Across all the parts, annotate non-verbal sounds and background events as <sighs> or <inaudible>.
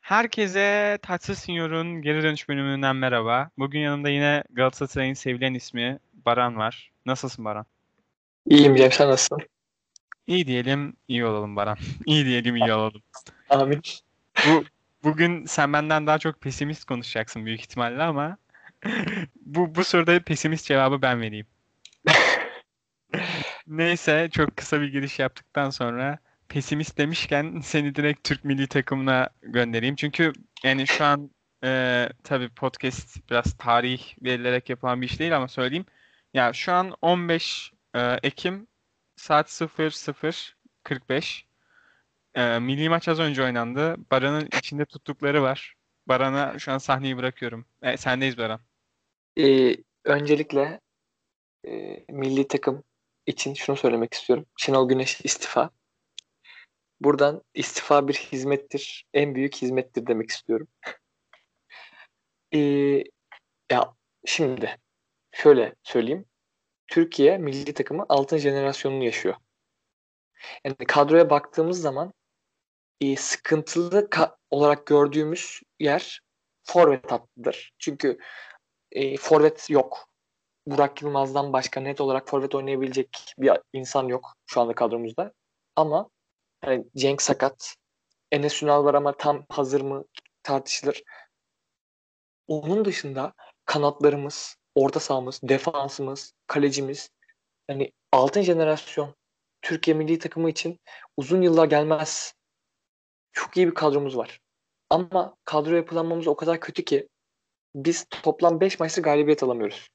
Herkese Taçsız Sinyor'un geri dönüş bölümünden merhaba. Bugün yanımda yine Galatasaray'ın sevilen ismi Baran var. Nasılsın Baran? İyiyim Cem sen nasılsın? İyi diyelim, iyi olalım Baran. <laughs> İyi diyelim, iyi olalım. Amin. Bu bugün sen benden daha çok pesimist konuşacaksın büyük ihtimalle ama <laughs> bu bu soruda pesimist cevabı ben vereyim. <laughs> Neyse çok kısa bir giriş yaptıktan sonra pesimist demişken <laughs> seni direkt Türk milli takımına göndereyim. Çünkü yani şu an e, tabii podcast biraz tarih verilerek yapılan bir iş değil ama söyleyeyim. Ya şu an 15 e, Ekim saat 00.45 e, milli maç az önce oynandı. Baran'ın içinde tuttukları var. Baran'a şu an sahneyi bırakıyorum. E, sendeyiz Baran. Ee, öncelikle e, milli takım için şunu söylemek istiyorum. Şenol Güneş istifa. Buradan istifa bir hizmettir. En büyük hizmettir demek istiyorum. <laughs> Ee, ya şimdi şöyle söyleyeyim. Türkiye milli takımı altın jenerasyonunu yaşıyor. Yani kadroya baktığımız zaman e, sıkıntılı ka- olarak gördüğümüz yer forvet hattıdır. Çünkü e, forvet yok. Burak Yılmaz'dan başka net olarak forvet oynayabilecek bir insan yok şu anda kadromuzda. Ama hani Cenk sakat. Enes Ünal var ama tam hazır mı tartışılır. Onun dışında kanatlarımız, orta sahamız, defansımız, kalecimiz yani altın jenerasyon Türkiye milli takımı için uzun yıllar gelmez. Çok iyi bir kadromuz var. Ama kadro yapılanmamız o kadar kötü ki biz toplam 5 maçtır galibiyet alamıyoruz.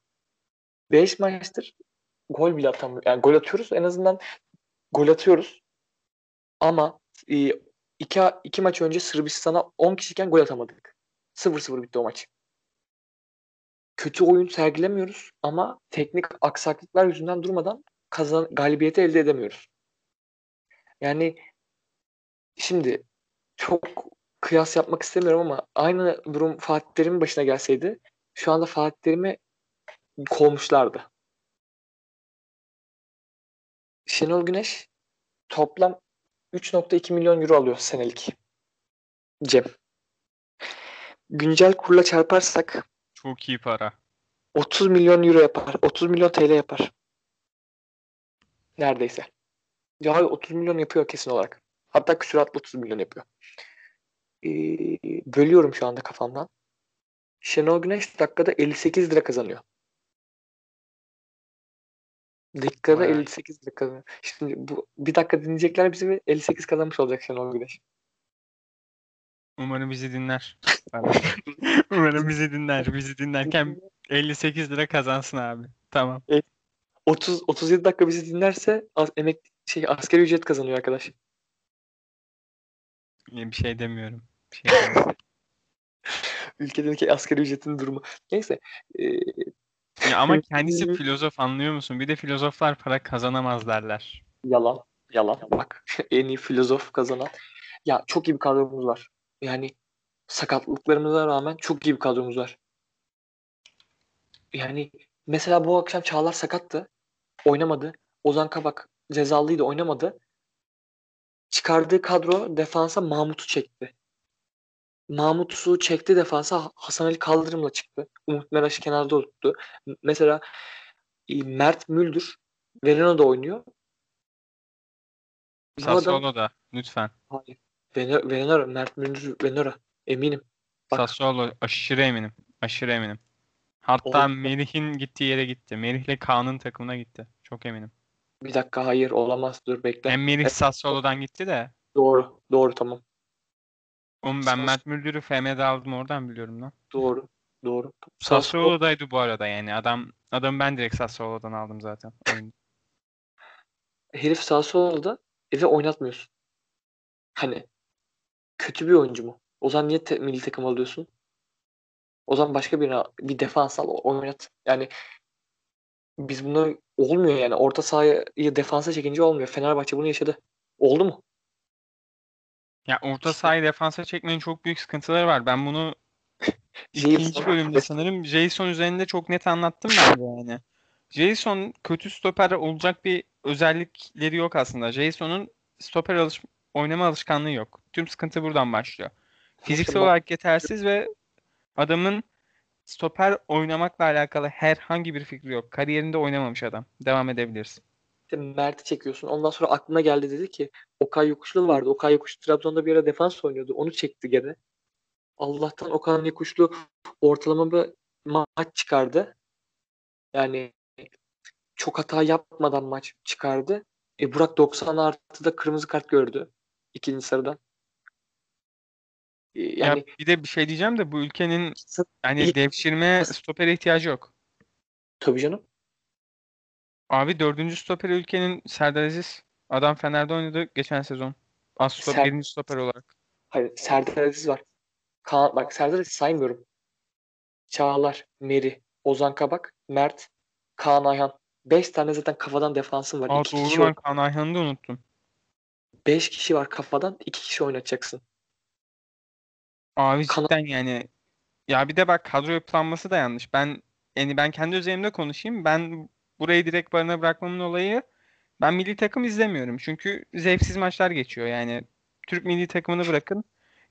5 maçtır gol bile atamıyoruz. Yani gol atıyoruz en azından gol atıyoruz. Ama e, iki, iki maç önce Sırbistan'a 10 kişiyken gol atamadık. 0-0 bitti o maç. Kötü oyun sergilemiyoruz ama teknik aksaklıklar yüzünden durmadan kazan galibiyeti elde edemiyoruz. Yani şimdi çok kıyas yapmak istemiyorum ama aynı durum Fatih Terim'in başına gelseydi şu anda Fatih Terim'i kovmuşlardı. Şenol Güneş toplam 3.2 milyon euro alıyor senelik. Cem. Güncel kurla çarparsak Çok iyi para. 30 milyon euro yapar. 30 milyon TL yapar. Neredeyse. Ya 30 milyon yapıyor kesin olarak. Hatta küsuratlı 30 milyon yapıyor. Ee, bölüyorum şu anda kafamdan. Şenol Güneş dakikada 58 lira kazanıyor. Dakikada Bayağı. 58 lira kazanıyor. Şimdi bu bir dakika dinleyecekler bizi ve 58 kazanmış olacak Şenol Güneş. Umarım bizi dinler. <laughs> Umarım bizi dinler. Bizi dinlerken 58 lira kazansın abi. Tamam. 30 37 dakika bizi dinlerse az, emek şey askeri ücret kazanıyor arkadaş. Bir şey demiyorum. Bir şey demiyorum. <laughs> Ülkedeki askeri ücretin durumu. Neyse. Ee, Ya ama <laughs> kendisi filozof anlıyor musun? Bir de filozoflar para kazanamaz derler. Yalan. Yalan. Bak <laughs> en iyi filozof kazanan. Ya çok iyi bir kadromuz var. Yani sakatlıklarımıza rağmen çok iyi bir kadromuz var. Yani mesela bu akşam Çağlar sakattı. Oynamadı. Ozan Kabak cezalıydı oynamadı. Çıkardığı kadro defansa Mahmut'u çekti. Mahmut'u çekti defansa Hasan Ali Kaldırım'la çıktı. Umut Meraş'ı kenarda tuttu. Mesela e, Mert Müldür Verona da oynuyor. Sassuolo da lütfen. Hayır. Mert Müldür Venera. Eminim. Bak. Sassuolo aşırı eminim. Aşırı eminim. Hatta Oğlum. Merih'in gittiği yere gitti. Merih'le Kaan'ın takımına gitti. Çok eminim. Bir dakika hayır olamaz dur bekle. Hem Evet. Sassuolo'dan gitti de. Doğru. Doğru tamam. Oğlum ben Mert Müldür'ü FM'de aldım oradan biliyorum lan. Doğru. Doğru. Sassuolo- Sassuolo'daydı bu arada yani. Adam adam ben direkt Sassuolo'dan aldım zaten. <laughs> herif Sassuolo'da eve oynatmıyorsun. Hani kötü bir oyuncu mu? O zaman niye te- milli takım alıyorsun? O zaman başka birine bir defans al oynat. Yani biz bunu olmuyor yani. Orta sahayı defansa çekince olmuyor. Fenerbahçe bunu yaşadı. Oldu mu? Ya orta sahayı defansa çekmenin çok büyük sıkıntıları var. Ben bunu <laughs> ikinci bölümde sanırım Jason üzerinde çok net anlattım ben de yani. Jason kötü stoper olacak bir özellikleri yok aslında. Jason'un stoper alış oynama alışkanlığı yok. Tüm sıkıntı buradan başlıyor. Fiziksel olarak yetersiz ve adamın stoper oynamakla alakalı herhangi bir fikri yok. Kariyerinde oynamamış adam. Devam edebiliriz. İşte Mert'i çekiyorsun. Ondan sonra aklına geldi dedi ki Okay Yokuşlu vardı. Okay Yokuşlu Trabzon'da bir ara defans oynuyordu. Onu çekti gene. Allah'tan Okan Yokuşlu ortalama bir maç çıkardı. Yani çok hata yapmadan maç çıkardı. E Burak 90 artıda kırmızı kart gördü. ikinci sarıdan. E, Ya yani bir de bir şey diyeceğim de bu ülkenin yani devşirme stopere ihtiyacı yok. tabii canım. Abi dördüncü stoper ülkenin Serdar Aziz. Adam Fener'de oynadı geçen sezon. Az stop, Ser- birinci stoper olarak. Hayır Serdar Aziz var. Kaan, bak Serdar Aziz saymıyorum. Çağlar, Meri, Ozan Kabak, Mert, Kaan Ayhan. 5 tane zaten kafadan defansın var. Aa 2 kişi, doğru lan Kaan Ayhan'ı da unuttum. 5 kişi var kafadan. 2 kişi oynatacaksın. Abi Kana- cidden yani ya bir de bak kadro yapılanması da yanlış. Ben yani ben kendi üzerimde konuşayım. Ben burayı direkt barına bırakmamın olayı ben milli takım izlemiyorum. Çünkü zevksiz maçlar geçiyor. Yani Türk milli takımını bırakın.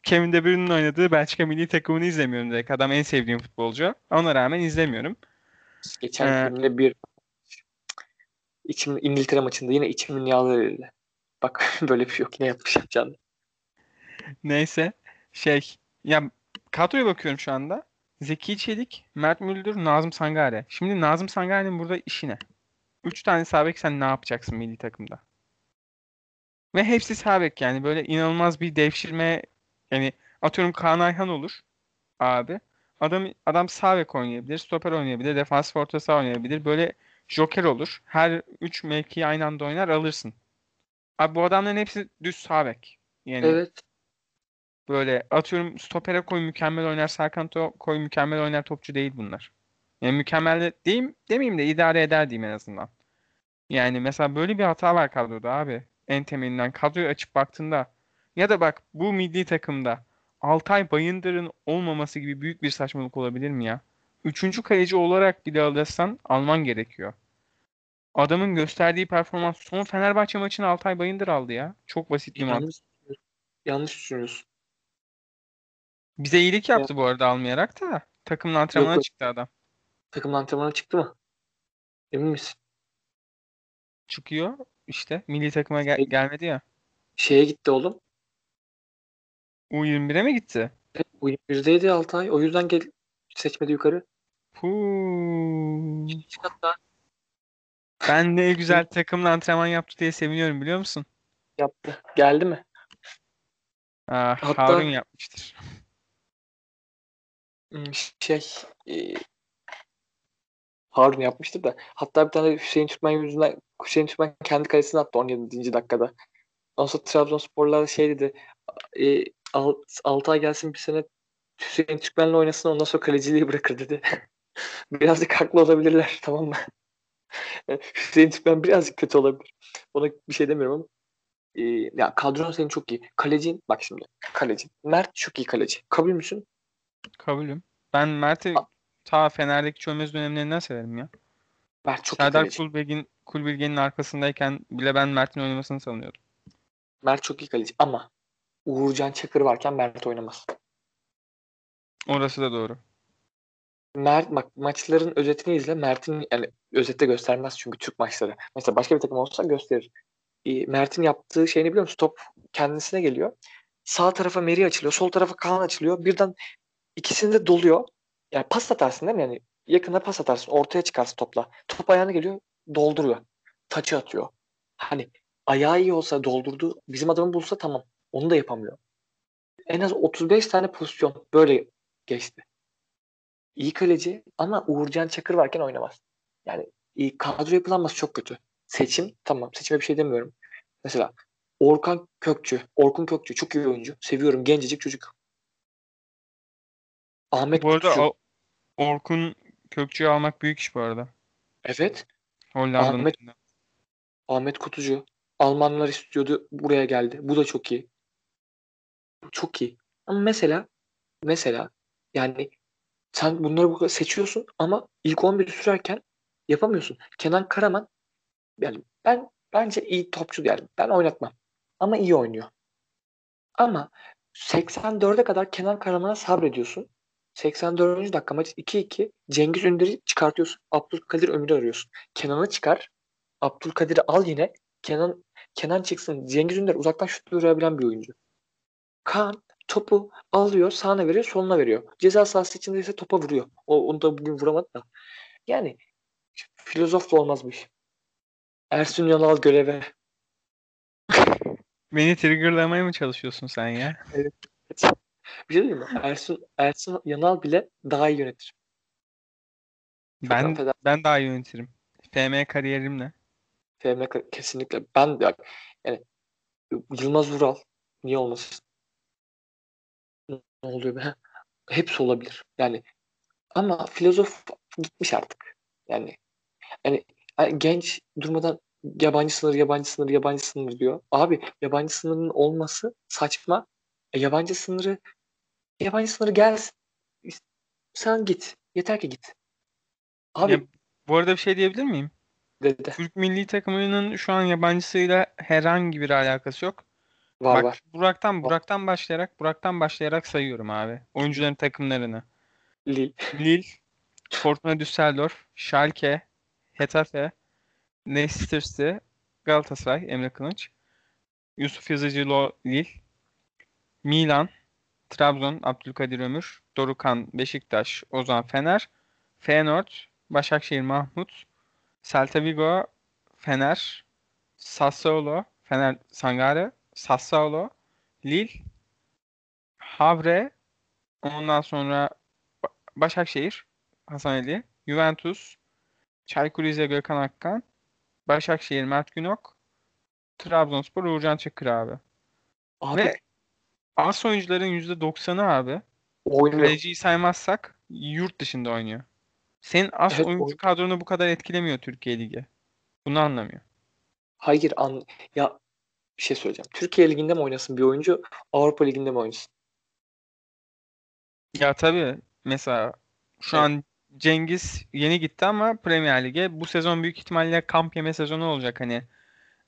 Kevin De Bruyne'nin oynadığı Belçika milli takımını izlemiyorum direkt. Adam en sevdiğim futbolcu. Ona rağmen izlemiyorum. Geçen Ee, filmde bir içim, İngiltere maçında yine içimin yağları verildi. Bak <laughs> böyle bir şey yok. Yine yapmış yapacağını. Neyse şey ya kadroya bakıyorum şu anda. Zeki Çelik, Mert Müldür, Nazım Sangare. Şimdi Nazım Sangare'nin burada işi ne? Üç tane sağ bek sen ne yapacaksın milli takımda? Ve hepsi sağ bek yani böyle inanılmaz bir devşirme yani atıyorum Kaan Ayhan olur abi. Adam adam sağ bek oynayabilir, stoper oynayabilir, defans orta oynayabilir. Böyle joker olur. Her üç mevkiyi aynı anda oynar alırsın. Abi bu adamların hepsi düz sağ bek. Yani Evet. Böyle atıyorum stopere koy mükemmel oynar, Serkan koy mükemmel oynar topçu değil bunlar. Yani mükemmel diyeyim, demeyeyim de idare eder diyeyim en azından. Yani mesela böyle bir hata var kadroda abi. En temelinden kadroyu açıp baktığında ya da bak bu milli takımda Altay Bayındır'ın olmaması gibi büyük bir saçmalık olabilir mi ya? Üçüncü kaleci olarak bile alırsan alman gerekiyor. Adamın gösterdiği performans son Fenerbahçe maçını Altay Bayındır aldı ya. Çok basit bir. Yanlış, yanlış düşünüyorsun. Bize iyilik yaptı bu arada almayarak da. Takımın antrenmana yok. çıktı adam. Takım antrenmana çıktı mı? Emin misin? Çıkıyor işte. Milli takıma gel- Şey- gelmedi ya. Şeye gitti oğlum. U21'e mi gitti? Bu yüzdeydi Altay. O yüzden gel seçmedi yukarı. Hatta Ben ne <laughs> güzel takımla antrenman yaptı diye seviniyorum biliyor musun? yaptı. Geldi mi? Ah, Hatta- Harun yapmıştır. Hmm, Şey e, Harun yapmıştır da. Hatta bir tane Hüseyin Türkmen yüzünden Hüseyin Türkmen kendi kalesine attı 17. dakikada. Ondan sonra Trabzonsporlar şey dedi. E, Al- Altay gelsin bir sene Hüseyin Türkmen'le oynasın ondan sonra kaleciliği bırakır dedi. <laughs> birazcık haklı olabilirler <laughs> tamam mı? Hüseyin Türkmen birazcık kötü olabilir. Ona bir şey demiyorum ama. E, ya kadron senin çok iyi. Kalecin bak şimdi. Kalecin. Mert çok iyi kaleci. Kabul müsün? Kabulüm. Ben Mert'i A- ta Fener'deki çömez dönemlerinden severim ya. Mert çok iyi Serdar. Kulbilgin, Kulbilge'nin arkasındayken bile ben Mert'in oynamasını sanıyordum. Mert çok iyi kaleci ama Uğurcan Çakır varken Mert oynamaz. Orası da doğru. Mert bak maçların özetini izle. Mert'in yani özette göstermez çünkü Türk maçları. Mesela başka bir takım olsa gösterir. E, Mert'in yaptığı şeyini biliyor musun? Top kendisine geliyor. Sağ tarafa Meri açılıyor. Sol tarafa Kaan açılıyor. Birden ikisini de doluyor. Yani pas atarsın değil mi? Yani yakına pas atarsın. Ortaya çıkarsın topla. Top ayağına geliyor. Dolduruyor. Taçı atıyor. Hani ayağı iyi olsa doldurdu. Bizim adamı bulsa tamam. Onu da yapamıyor. En az 35 tane pozisyon böyle geçti. İyi kaleci ama Uğurcan Çakır varken oynamaz. Yani iyi, kadro yapılanması çok kötü. Seçim tamam. Seçime bir şey demiyorum. Mesela Orkan Kökçü. Orkun Kökçü çok iyi oyuncu. Seviyorum. Gencecik çocuk. Ahmet Bu arada Kutucu. o- Orkun Kökçü'yü almak büyük iş bu arada. Evet. Hollanda'nın. Ahmet- Ahmet Kutucu. Almanlar istiyordu. Buraya geldi. Bu da çok iyi. Çok iyi. Ama mesela mesela yani sen bunları seçiyorsun ama ilk 11 sürerken yapamıyorsun. Kenan Karaman yani ben bence iyi topçu yani. Ben oynatmam. Ama iyi oynuyor. Ama 84'e kadar Kenan Karaman'a sabrediyorsun. 84. dakika maç 2-2. Cengiz Ünder'i çıkartıyorsun. Abdülkadir Ömür'ü arıyorsun. Kenan'ı çıkar. Abdülkadir'i al yine. Kenan Kenan çıksın. Cengiz Ünder uzaktan şut vurabilen bir oyuncu. Kaan topu alıyor, sağına veriyor, soluna veriyor. Ceza sahası içinde ise topa vuruyor. O, onu da bugün vuramadı da. Yani filozof da olmaz bu iş. Ersun Yanal göreve. Beni triggerlamaya mı çalışıyorsun sen ya? Evet. Bir şey diyeyim mi? <laughs> Ersun, Ersun Yanal bile daha iyi yönetir. Çok Ben affeder- ben daha iyi yönetirim. FM kariyerimle. FM kesinlikle. Ben de yani Yılmaz Vural niye olmasın? Ne oluyor be? <laughs> Hepsi olabilir. Yani ama filozof gitmiş artık. Yani yani, genç durmadan yabancı sınır, yabancı sınır, yabancı sınır diyor. Abi yabancı sınırının olması saçma. E, yabancı sınırı yabancı sınırı gelsin. Sen git. Yeter ki git. Abi Ya, bu arada bir şey diyebilir miyim? dedi. Türk milli takımının şu an yabancısıyla herhangi bir alakası yok. Var Bak var. Burak'tan Burak'tan başlayarak Burak'tan başlayarak sayıyorum abi. Oyuncuların takımlarını. Lille. Lille, Fortuna Düsseldorf, Schalke, Getafe, Leicester City, Galatasaray, Emre Kılınç, Yusuf Yazıcı Lille, Milan, Trabzon, Abdülkadir Ömür, Dorukan, Beşiktaş, Ozan Fener, Feyenoord, Başakşehir Mahmut, Celta Vigo, Fener, Sassuolo, Fener Sangare, Sassuolo, Lille, Havre, ondan sonra Ba- Başakşehir, Hasan Ali, Juventus, Çaykur Rize Gökhan Akkan, Başakşehir Mert Günok, Trabzonspor Uğurcan Çakır abi. Abi Ve as oyuncuların %90'ı abi oynuyor. kaleciyi saymazsak yurt dışında oynuyor. Senin as Evet, oyuncu oyun- kadronu bu kadar etkilemiyor Türkiye Ligi. Bunu anlamıyor. Hayır an ya bir şey söyleyeceğim. Türkiye Ligi'nde mi oynasın bir oyuncu, Avrupa Ligi'nde mi oynasın? Ya tabii mesela şu Evet. an Cengiz yeni gitti ama Premier Lig'e bu sezon büyük ihtimalle kamp yeme sezonu olacak hani.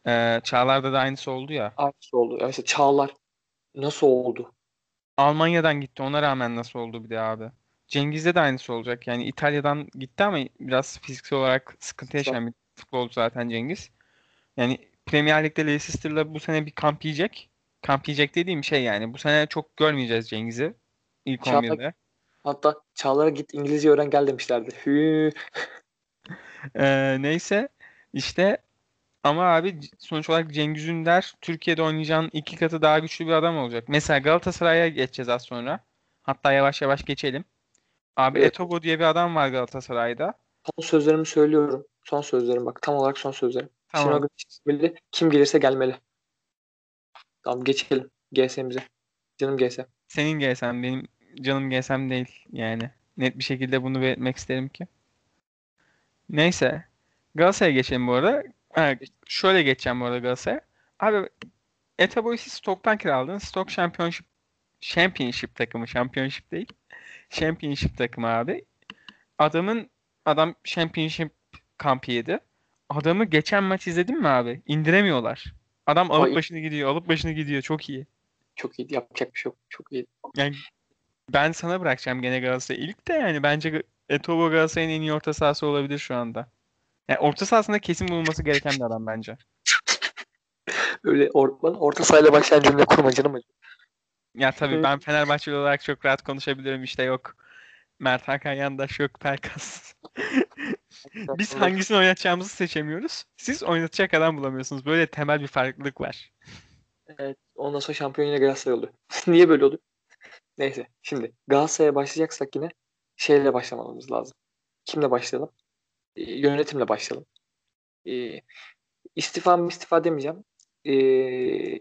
Ee, Çağlar'da da aynısı oldu ya. Aynısı oldu. Ya işte Çağlar nasıl oldu? Almanya'dan gitti ona rağmen nasıl oldu bir de abi. Cengiz'de de aynısı olacak. Yani İtalya'dan gitti ama biraz fiziksel olarak sıkıntı yaşayan bir futbolcu zaten Cengiz. Yani Premier Lig'de Leicester'la bu sene bir kamp yiyecek. Kamp yiyecek dediğim şey yani. Bu sene çok görmeyeceğiz Cengiz'i ilk Çağlar- 11'de. Hatta Çağlar'a git İngilizce öğren gel demişlerdi. Hü. <laughs> Ee, neyse işte ama abi sonuç olarak Cengiz Ünder Türkiye'de oynayacağın iki katı daha güçlü bir adam olacak. Mesela Galatasaray'a geçeceğiz az sonra. Hatta yavaş yavaş geçelim. Abi Evet. Etobo diye bir adam var Galatasaray'da. Son sözlerimi söylüyorum. Son sözlerim bak tam olarak son sözlerim. Tamam. İsmili kim gelirse gelmeli. Tamam geçelim GS'mize. Canım GS. Senin GSM benim canım GSM değil yani. Net bir şekilde bunu belirtmek isterim ki. Neyse. Galatasaray'a geçelim bu arada. Ha, şöyle geçeceğim bu arada Galatasaray'a. Abi Etabo'yu siz Stoke'tan kiraladınız. Stoke Championship Championship takımı. Championship değil. Championship takımı abi. Adamın adam Championship kampı yedi. Adamı geçen maç izledin mi abi? İndiremiyorlar. Adam alıp Ay. başını gidiyor. Alıp başını gidiyor. Çok iyi. Çok iyi. Yapacak bir şey yok. Çok iyi. Yani ben sana bırakacağım gene Galatasaray. İlk de yani bence Etobo Galatasaray'ın en iyi orta sahası olabilir şu anda. Yani orta sahasında kesin bulunması gereken bir adam bence. Öyle or orta sahayla başlayan cümle kurma canım. Ya tabii Evet. ben Fenerbahçeli olarak çok rahat konuşabilirim. İşte yok Mert Hakan Yandaş yok Pelkas. Biz hangisini oynatacağımızı seçemiyoruz. Siz oynatacak adam bulamıyorsunuz. Böyle temel bir farklılık var. Evet. Ondan sonra şampiyon yine Galatasaray oluyor. <laughs> Niye böyle oluyor? Neyse. Şimdi Galatasaray'a başlayacaksak yine şeyle başlamamız lazım. Kimle başlayalım? Ee, yönetimle başlayalım. Ee, istifa mı istifa demeyeceğim. Ee,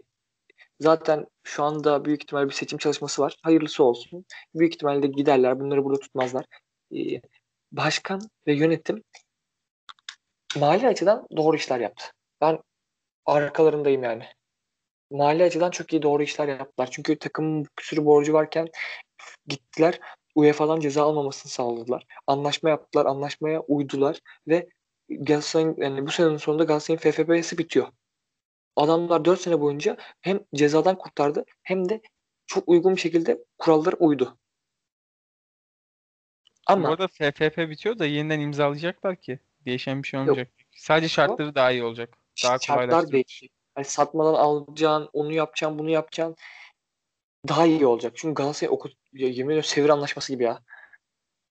zaten şu anda büyük ihtimal bir seçim çalışması var. Hayırlısı olsun. Büyük ihtimalle de giderler. Bunları burada tutmazlar. Ee, başkan ve yönetim mali açıdan doğru işler yaptı. Ben arkalarındayım yani. Mali açıdan çok iyi doğru işler yaptılar. Çünkü takımın bir sürü borcu varken gittiler UEFA'dan ceza almamasını sağladılar. Anlaşma yaptılar, anlaşmaya uydular ve Galatasaray'ın yani bu senenin sonunda Galatasaray'ın FFP'si bitiyor. Adamlar 4 sene boyunca hem cezadan kurtardı hem de çok uygun bir şekilde kurallara uydu. Ama Bu arada FFP bitiyor da yeniden imzalayacaklar ki. Değişen bir şey olmayacak. Yok. Sadece şartları daha iyi olacak. Daha Şartlar değişecek. Hani satmadan alacaksın, onu yapacaksın, bunu yapacaksın. Daha iyi olacak. Çünkü Galatasaray okul, ya, yemin ediyorum Sevir anlaşması gibi ya.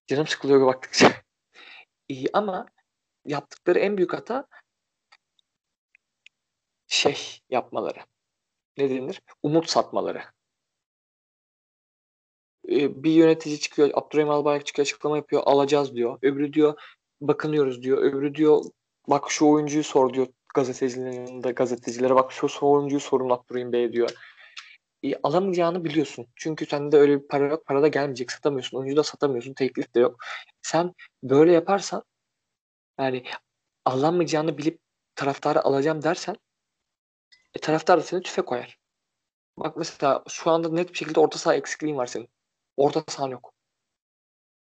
Canım sıkılıyor baktıkça. <laughs> iyi ama yaptıkları en büyük hata şey yapmaları. Ne denir? Umut satmaları. Ee, bir yönetici çıkıyor, Abdurrahim Albayrak çıkıyor açıklama yapıyor, alacağız diyor. Öbürü diyor, bakınıyoruz diyor. Öbürü diyor, bak şu oyuncuyu sor diyor gazetecilerin yanında gazetecilere bak şu oyuncuyu sorun Abdurrahim Bey diyor. E, alamayacağını biliyorsun. Çünkü sende öyle bir para yok. Para da gelmeyecek. Satamıyorsun. Oyuncu da satamıyorsun. Teklif de yok. Sen böyle yaparsan yani alamayacağını bilip taraftarı alacağım dersen e, taraftar da seni tüfe koyar. Bak mesela şu anda net bir şekilde orta saha eksikliğin var senin. Orta sahan yok.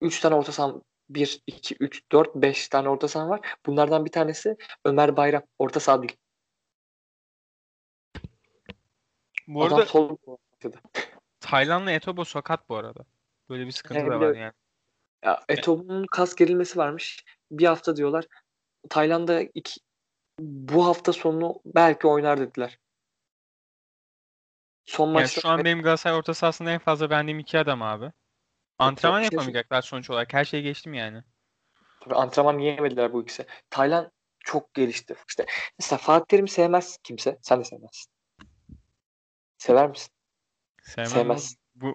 3 tane orta sahan 1, 2, 3, 4, 5 tane orta saha var. Bunlardan bir tanesi Ömer Bayram. Orta saha değil. Bu Adam arada sol Taylan'la Etobo sakat bu arada. Böyle bir sıkıntı yani da var yani. Ya Etobo'nun kas gerilmesi varmış. Bir hafta diyorlar. Tayland'da iki, bu hafta sonu belki oynar dediler. Son yani maçta şu an benim Galatasaray orta sahasında en fazla beğendiğim iki adam abi. Antrenman şey yapamayacaklar sonuç olarak. Her şeyi geçtim yani. Tabii antrenman yiyemediler bu ikisi. Tayland çok gelişti. İşte mesela Fatih Terim'i sevmez kimse. Sen de sevmezsin. Sever misin? Sevmem Sevmez. Bu,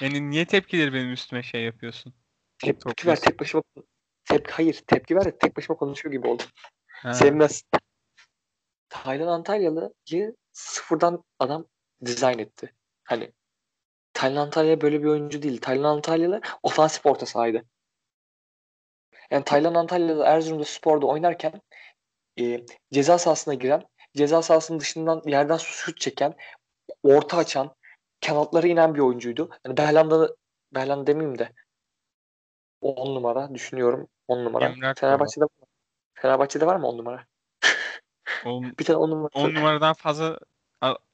yani niye tepkileri benim üstüme şey yapıyorsun? Tepki ver tek başıma tepki hayır tepki ver de tek başıma konuşuyor gibi oldu. Sevmez. Taylan Antalyalı'yı sıfırdan adam dizayn etti. Hani Taylan Antalya böyle bir oyuncu değil. Taylan Antalyalı ofansif orta sahaydı. Yani Taylan Antalyalı Erzurum'da sporda oynarken e, ceza sahasına giren, ceza sahasının dışından yerden şut çeken, orta açan, kanatlara inen bir oyuncuydu. Yani Berlanda Berlanda demeyeyim de 10 numara düşünüyorum. 10 numara. Emrak Fenerbahçe'de var. Fenerbahçe'de var mı 10 numara? On, <laughs> bir tane 10 numara. 10 numaradan fazla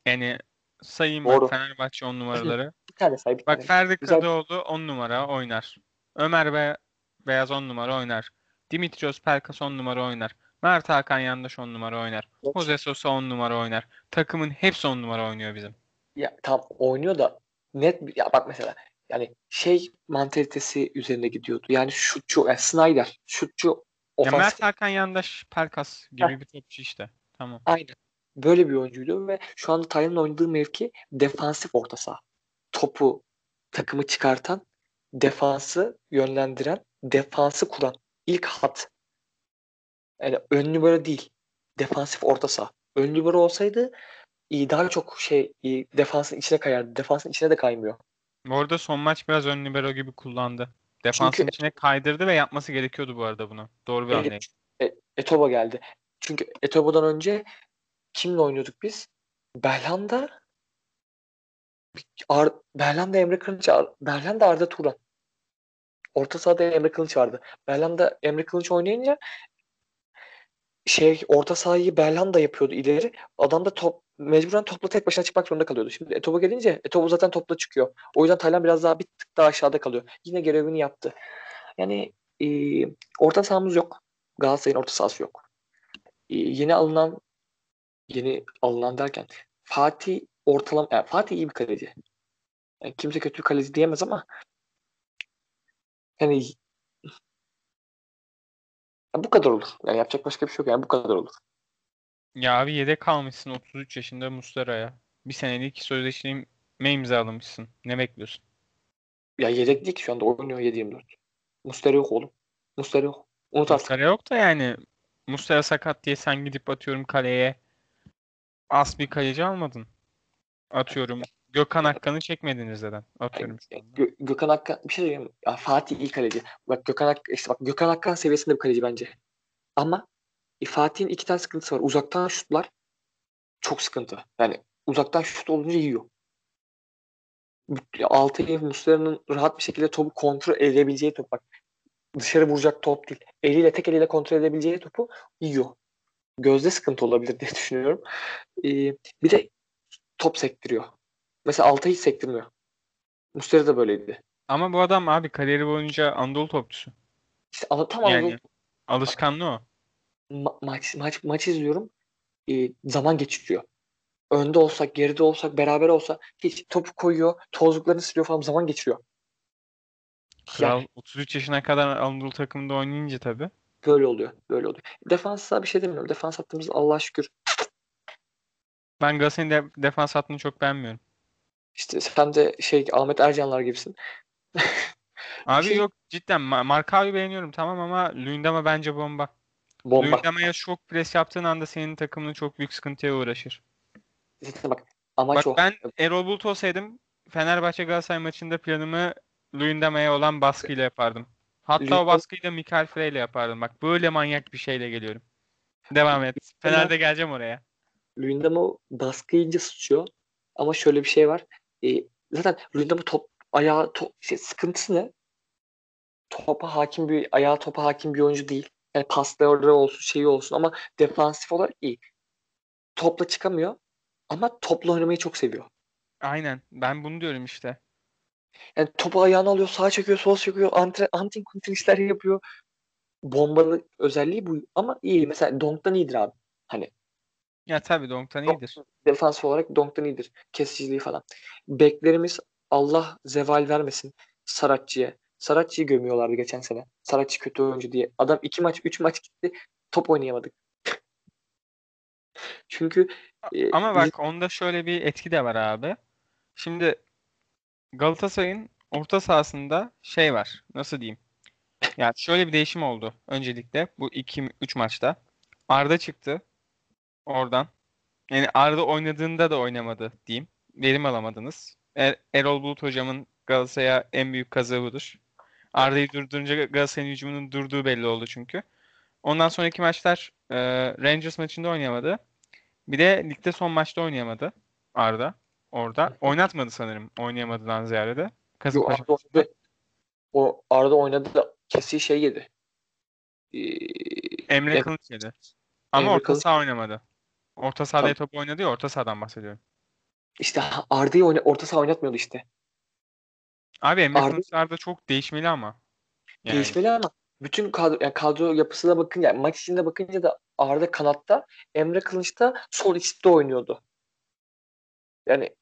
yani sayayım Doğru. bak Fenerbahçe 10 numaraları. bir tane say bir Bak tane. Ferdi Kadıoğlu 10 numara oynar. Ömer Be Beyaz 10 numara oynar. Dimitrios Pelkas 10 numara oynar. Mert Hakan Yandaş 10 numara oynar. Evet. Jose Sosa 10 numara oynar. Takımın hepsi 10 numara oynuyor bizim. Ya tam oynuyor da net ya bak mesela yani şey mantalitesi üzerine gidiyordu. Yani şutçu, yani Snyder, şutçu ya Mert Hakan Yandaş Pelkas gibi Heh. bir topçu işte. Tamam. Aynen. Böyle bir oyuncuydu ve şu anda Taylan'ın oynadığı mevki defansif orta saha. Topu takımı çıkartan, defansı yönlendiren, defansı kuran ilk hat. Yani ön numara değil. Defansif orta saha. Ön numara olsaydı iyi daha çok şey iyi, defansın içine kayardı. Defansın içine de kaymıyor. Orada son maç biraz ön libero gibi kullandı. Defansın Çünkü, içine kaydırdı ve yapması gerekiyordu bu arada bunu. Doğru bir anlayış. E, Etobo geldi. Çünkü Etobo'dan önce kimle oynuyorduk biz? Belhanda Ar Belhanda Emre Kılıç Belhanda Arda Turan. Orta sahada Emre Kılıç vardı. Belhanda Emre Kılıç oynayınca şey orta sahayı Belhanda yapıyordu ileri. Adam da top mecburen topla tek başına çıkmak zorunda kalıyordu. Şimdi Etobo gelince Etobo zaten topla çıkıyor. O yüzden Taylan biraz daha bir tık daha aşağıda kalıyor. Yine görevini yaptı. Yani e, orta sahamız yok. Galatasaray'ın orta sahası yok. E, yeni alınan yeni alınan derken Fatih ortalama yani Fatih iyi bir kaleci. Yani kimse kötü bir kaleci diyemez ama yani ya bu kadar olur. Yani yapacak başka bir şey yok yani bu kadar olur. Ya abi yedek kalmışsın 33 yaşında Muslera'ya. Bir senelik sözleşmeyi imzalamışsın. Ne bekliyorsun? Ya yedek değil ki şu anda oynuyor 7-24. Mustera yok oğlum. Mustera yok. Unut artık. Mustera yok da yani Mustera sakat diye sen gidip atıyorum kaleye as bir kaleci almadın. Atıyorum. Gökhan Akkan'ı çekmediniz zaten. Atıyorum. Gö- Gökhan Akkan bir şey diyeyim. Ya Fatih iyi kaleci. Bak Gökhan Akkan işte bak Gökhan Akkan seviyesinde bir kaleci bence. Ama e, Fatih'in iki tane sıkıntısı var. Uzaktan şutlar çok sıkıntı. Yani uzaktan şut olunca yiyor. Altay'ı Muslera'nın rahat bir şekilde topu kontrol edebileceği top. Bak dışarı vuracak top değil. Eliyle tek eliyle kontrol edebileceği topu yiyor. gözde sıkıntı olabilir diye <laughs> düşünüyorum. Ee, bir de top sektiriyor. Mesela Altay hiç sektirmiyor. Muslera da böyleydi. Ama bu adam abi kariyeri boyunca Anadolu topçusu. İşte tam Yani Anadolu alışkanlığı o. ma- maç maç maç izliyorum. Ee, zaman geçiriyor. Önde olsak, geride olsak, beraber olsa hiç topu koyuyor, tozluklarını siliyor falan zaman geçiriyor. Kral 33 yaşına kadar Anadolu takımında oynayınca tabii. Böyle oluyor. Böyle oluyor. Defansa bir şey demiyorum. Defans hattımız Allah'a şükür. Ben Galatasaray'ın de- defans hattını çok beğenmiyorum. İşte sen de şey Ahmet Ercanlar gibisin. <laughs> Abi şey- yok cidden Ma- Markao'yu beğeniyorum tamam ama Luyendama bence bomba. Bomba. Luyendama'ya çok pres yaptığın anda senin takımın çok büyük sıkıntıya uğraşır. Zaten bak amaç Bak o. ben Erol Bulut olsaydım Fenerbahçe Galatasaray maçında planımı Luyendama'ya olan baskıyla yapardım. Hatta o Luyendam- baskıyı da Mikael Frey ile yapardım. Bak böyle manyak bir şeyle geliyorum. Devam et. Fener'de geleceğim oraya. Luyendam'ı baskı yiyince sıçıyor. Ama şöyle bir şey var. Ee, zaten Luyendam'ı top ayağı top, şey, sıkıntısı ne? Topa hakim bir ayağı topa hakim bir oyuncu değil. Yani pasları olsun şeyi olsun ama defansif olarak iyi. Topla çıkamıyor ama topla oynamayı çok seviyor. Aynen. Ben bunu diyorum işte. Yani topu ayağına alıyor, sağa çekiyor, sola çekiyor, antre, antin kuntin işler yapıyor. Bombalı özelliği bu ama iyi. Mesela Donk'tan iyidir abi. Hani Ya tabii Donk'tan iyidir. defans olarak Donk'tan iyidir. Kesiciliği falan. Beklerimiz Allah zeval vermesin Saratçı'ya. Saratçı'yı gömüyorlardı geçen sene. Saratçı kötü oyuncu diye. Adam iki maç, üç maç gitti. Top oynayamadık. <laughs> Çünkü e, Ama biz- bak onda şöyle bir etki de var abi. Şimdi Galatasaray'ın orta sahasında şey var. Nasıl diyeyim? Ya şöyle bir değişim oldu öncelikle bu 2 3 maçta. Arda çıktı oradan. Yani Arda oynadığında da oynamadı diyeyim. Verim alamadınız. Er- Erol Bulut hocamın Galatasaray'a en büyük kazığı budur. Arda'yı durdurunca Galatasaray'ın hücumunun durduğu belli oldu çünkü. Ondan sonraki maçlar e, Rangers maçında oynayamadı. Bir de ligde son maçta oynayamadı Arda orada. Oynatmadı sanırım oynayamadığından ziyade de. Yo, Kasımpaşa Arda oynadı. O Arda oynadı da kesiği şey yedi. Ee, Emre Em- Kılıç yedi. Ama Emre orta saha oynamadı. Orta sahada top oynadı ya orta sahadan bahsediyorum. işte Arda'yı oyna, orta saha oynatmıyordu işte. Abi Emre Arda- Kılıçlar da çok değişmeli ama. Yani Değişmeli ama bütün kadro, yani kadro yapısına bakınca yani maç içinde bakınca da Arda kanatta Emre Kılıç da sol içte oynuyordu. Yani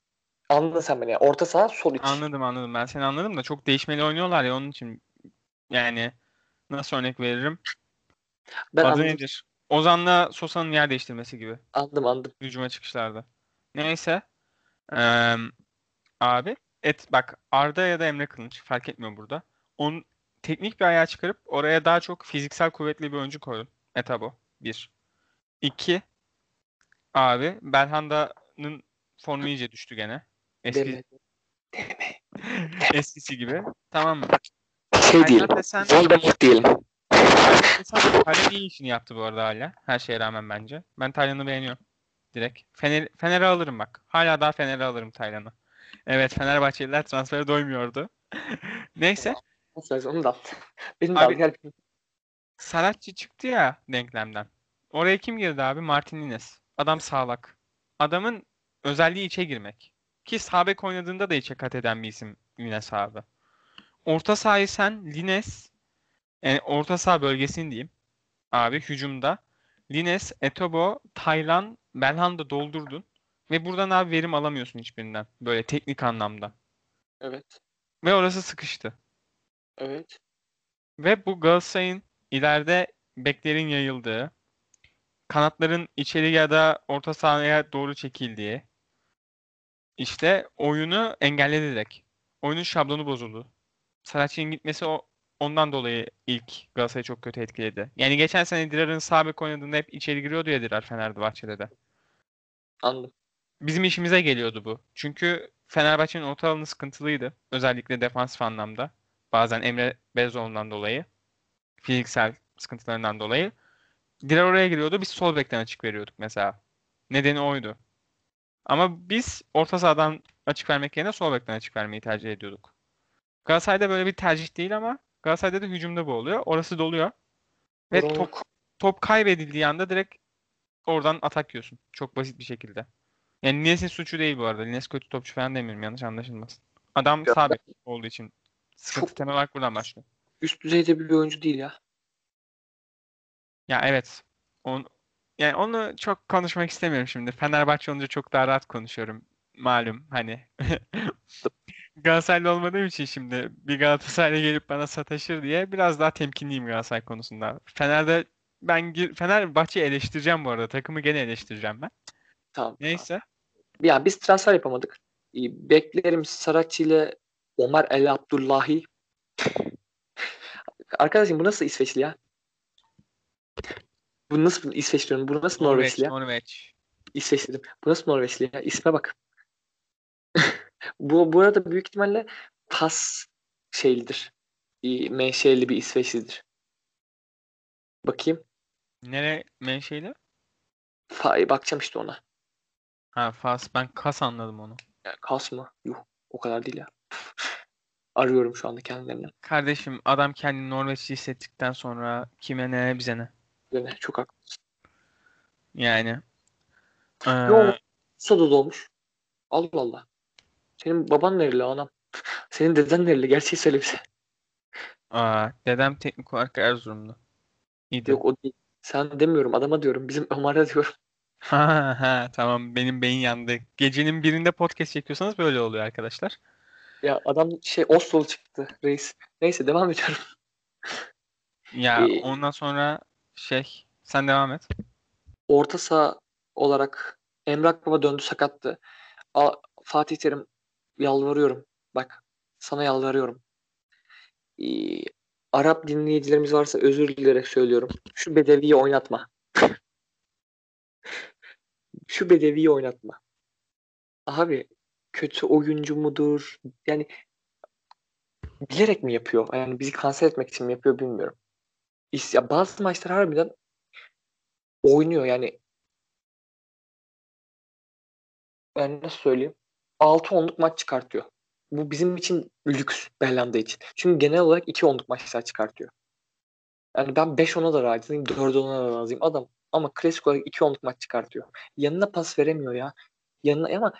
anladın sen beni. Yani orta saha sol iç. anladım anladım. Ben seni anladım da çok değişmeli oynuyorlar ya onun için yani nasıl örnek veririm? Ben Adı anladım, nedir? Ozan'la Sosa'nın yer değiştirmesi gibi. anladım, anladım. hücuma çıkışlarda. Neyse. Eee, abi et bak Arda ya da Emre Kılınç fark etmiyor burada. Onun teknik bir ayağı çıkarıp oraya daha çok fiziksel kuvvetli bir oyuncu koydun. Etabo. Bir. İki. Abi Belhanda'nın formu iyice düştü gene. Eski, Deme. Deme. <laughs> eskisi gibi. Tamam mı? Şey diyelim. Taylan desen, Voldemort diyelim. Taylan iyi işini yaptı bu arada hala. Her şeye rağmen bence. Ben Taylan'ı beğeniyorum. Direkt. Fener, Fener'e alırım bak. Hala daha Fener'e alırım Taylan'ı. Evet Fenerbahçeliler transfere doymuyordu. <laughs> Neyse. Onu da al. <laughs> Benim de Abi-. Gel. Saratçı çıktı ya denklemden. Oraya kim girdi abi? Martin Lines. Adam sağlak. Adamın özelliği içe girmek. Ki sağ bek oynadığında da içe kat eden bir isim Lines abi. Orta sahayı sen Lines yani orta saha bölgesini diyeyim. Abi hücumda. Lines, Etobo, Taylan, Belhanda doldurdun. Ve buradan abi verim alamıyorsun hiçbirinden. Böyle teknik anlamda. Evet. Ve orası sıkıştı. Evet. Ve bu Galatasaray'ın ileride beklerin yayıldığı, kanatların içeri ya da orta sahaya doğru çekildiği, işte oyunu engelledi direkt. Oyunun şablonu bozuldu. Saracchi'nin gitmesi o ondan dolayı ilk Galatasaray'ı çok kötü etkiledi. Yani geçen sene Dirar'ın sağ bek oynadığında hep içeri giriyordu ya Dirar Fenerbahçe'de de. Anladım. Bizim işimize geliyordu bu. Çünkü Fenerbahçe'nin orta alanı sıkıntılıydı. Özellikle defansif anlamda. Bazen Emre Bezoğlu'ndan dolayı. Fiziksel sıkıntılarından dolayı. Dirar oraya giriyordu. Biz sol bekten açık veriyorduk mesela. Nedeni oydu. Ama biz orta sahadan açık vermek yerine sol bekten açık vermeyi tercih ediyorduk. Galatasaray'da böyle bir tercih değil ama Galatasaray'da da hücumda bu oluyor. Orası doluyor. Ve Doğru. top, top kaybedildiği anda direkt oradan atak yiyorsun. Çok basit bir şekilde. Yani Lines'in suçu değil bu arada. Lines kötü topçu falan demiyorum yanlış anlaşılmasın. Adam Ya sabit olduğu için. Sıkıntı temel olarak buradan başlıyor. Üst düzeyde bir oyuncu değil ya. Ya evet. On, yani onu çok konuşmak istemiyorum şimdi. Fenerbahçe olunca çok daha rahat konuşuyorum. Malum hani. <laughs> Galatasaraylı olmadığım için şimdi bir Galatasaraylı gelip bana sataşır diye biraz daha temkinliyim Galatasaray konusunda. Fener'de ben Fenerbahçe'yi eleştireceğim bu arada. Takımı gene eleştireceğim ben. Tamam. Neyse. Ya biz transfer yapamadık. Ee, Beklerim Saratçı ile Omar El Abdullahi. <laughs> Arkadaşım bu nasıl İsveçli ya? Bu nasıl İsveç diyorum? Bu nasıl Norveç, Norveçli ya? Norveç. İsveç dedim. Bu nasıl Norveçli ya? İsme bak. Bu, bu arada büyük ihtimalle pas şeylidir. Menşeli bir İsveçlidir. Bakayım. Nere menşeli? Fa bakacağım işte ona. Ha Fas. Ben Kas anladım onu. Yani kas mı? Yuh. O kadar değil ya. <laughs> Arıyorum şu anda kendilerini. Kardeşim adam kendini Norveçli hissettikten sonra kime ne bize ne. Yani çok haklısın. Yani. Ee, Bursa'da doğmuş. Allah Allah. Senin baban nereli anam? Senin deden nereli? Gerçeği söyle bize. aa, dedem teknik olarak Erzurumlu. İyiydi. Yok o değil. Sen demiyorum adama diyorum. Bizim Ömer'e diyorum. <laughs> Ha ha tamam benim beyin yandı. Gecenin birinde podcast çekiyorsanız böyle oluyor arkadaşlar. Ya adam şey Oslo'lu çıktı reis. Neyse devam ediyorum. Ya Ee, ondan sonra şey sen devam et. Orta saha olarak Emrah Baba döndü sakattı. A, Fatih Terim yalvarıyorum. Bak sana yalvarıyorum. Ee, Arap dinleyicilerimiz varsa özür dileyerek söylüyorum. Şu Bedevi'yi oynatma. <laughs> Şu Bedevi'yi oynatma. Abi kötü oyuncu mudur? Yani bilerek mi yapıyor? Yani bizi kanser etmek için mi yapıyor bilmiyorum. Ya bazı maçlar harbiden oynuyor yani. Ben nasıl söyleyeyim? 6 onluk maç çıkartıyor. Bu bizim için lüks Belhanda için. Çünkü genel olarak 2 onluk maçlar çıkartıyor. Yani ben 5 ona da razıyım, 4 ona da razıyım. Adam ama klasik olarak 2 onluk maç çıkartıyor. Yanına pas veremiyor ya. Yanına ama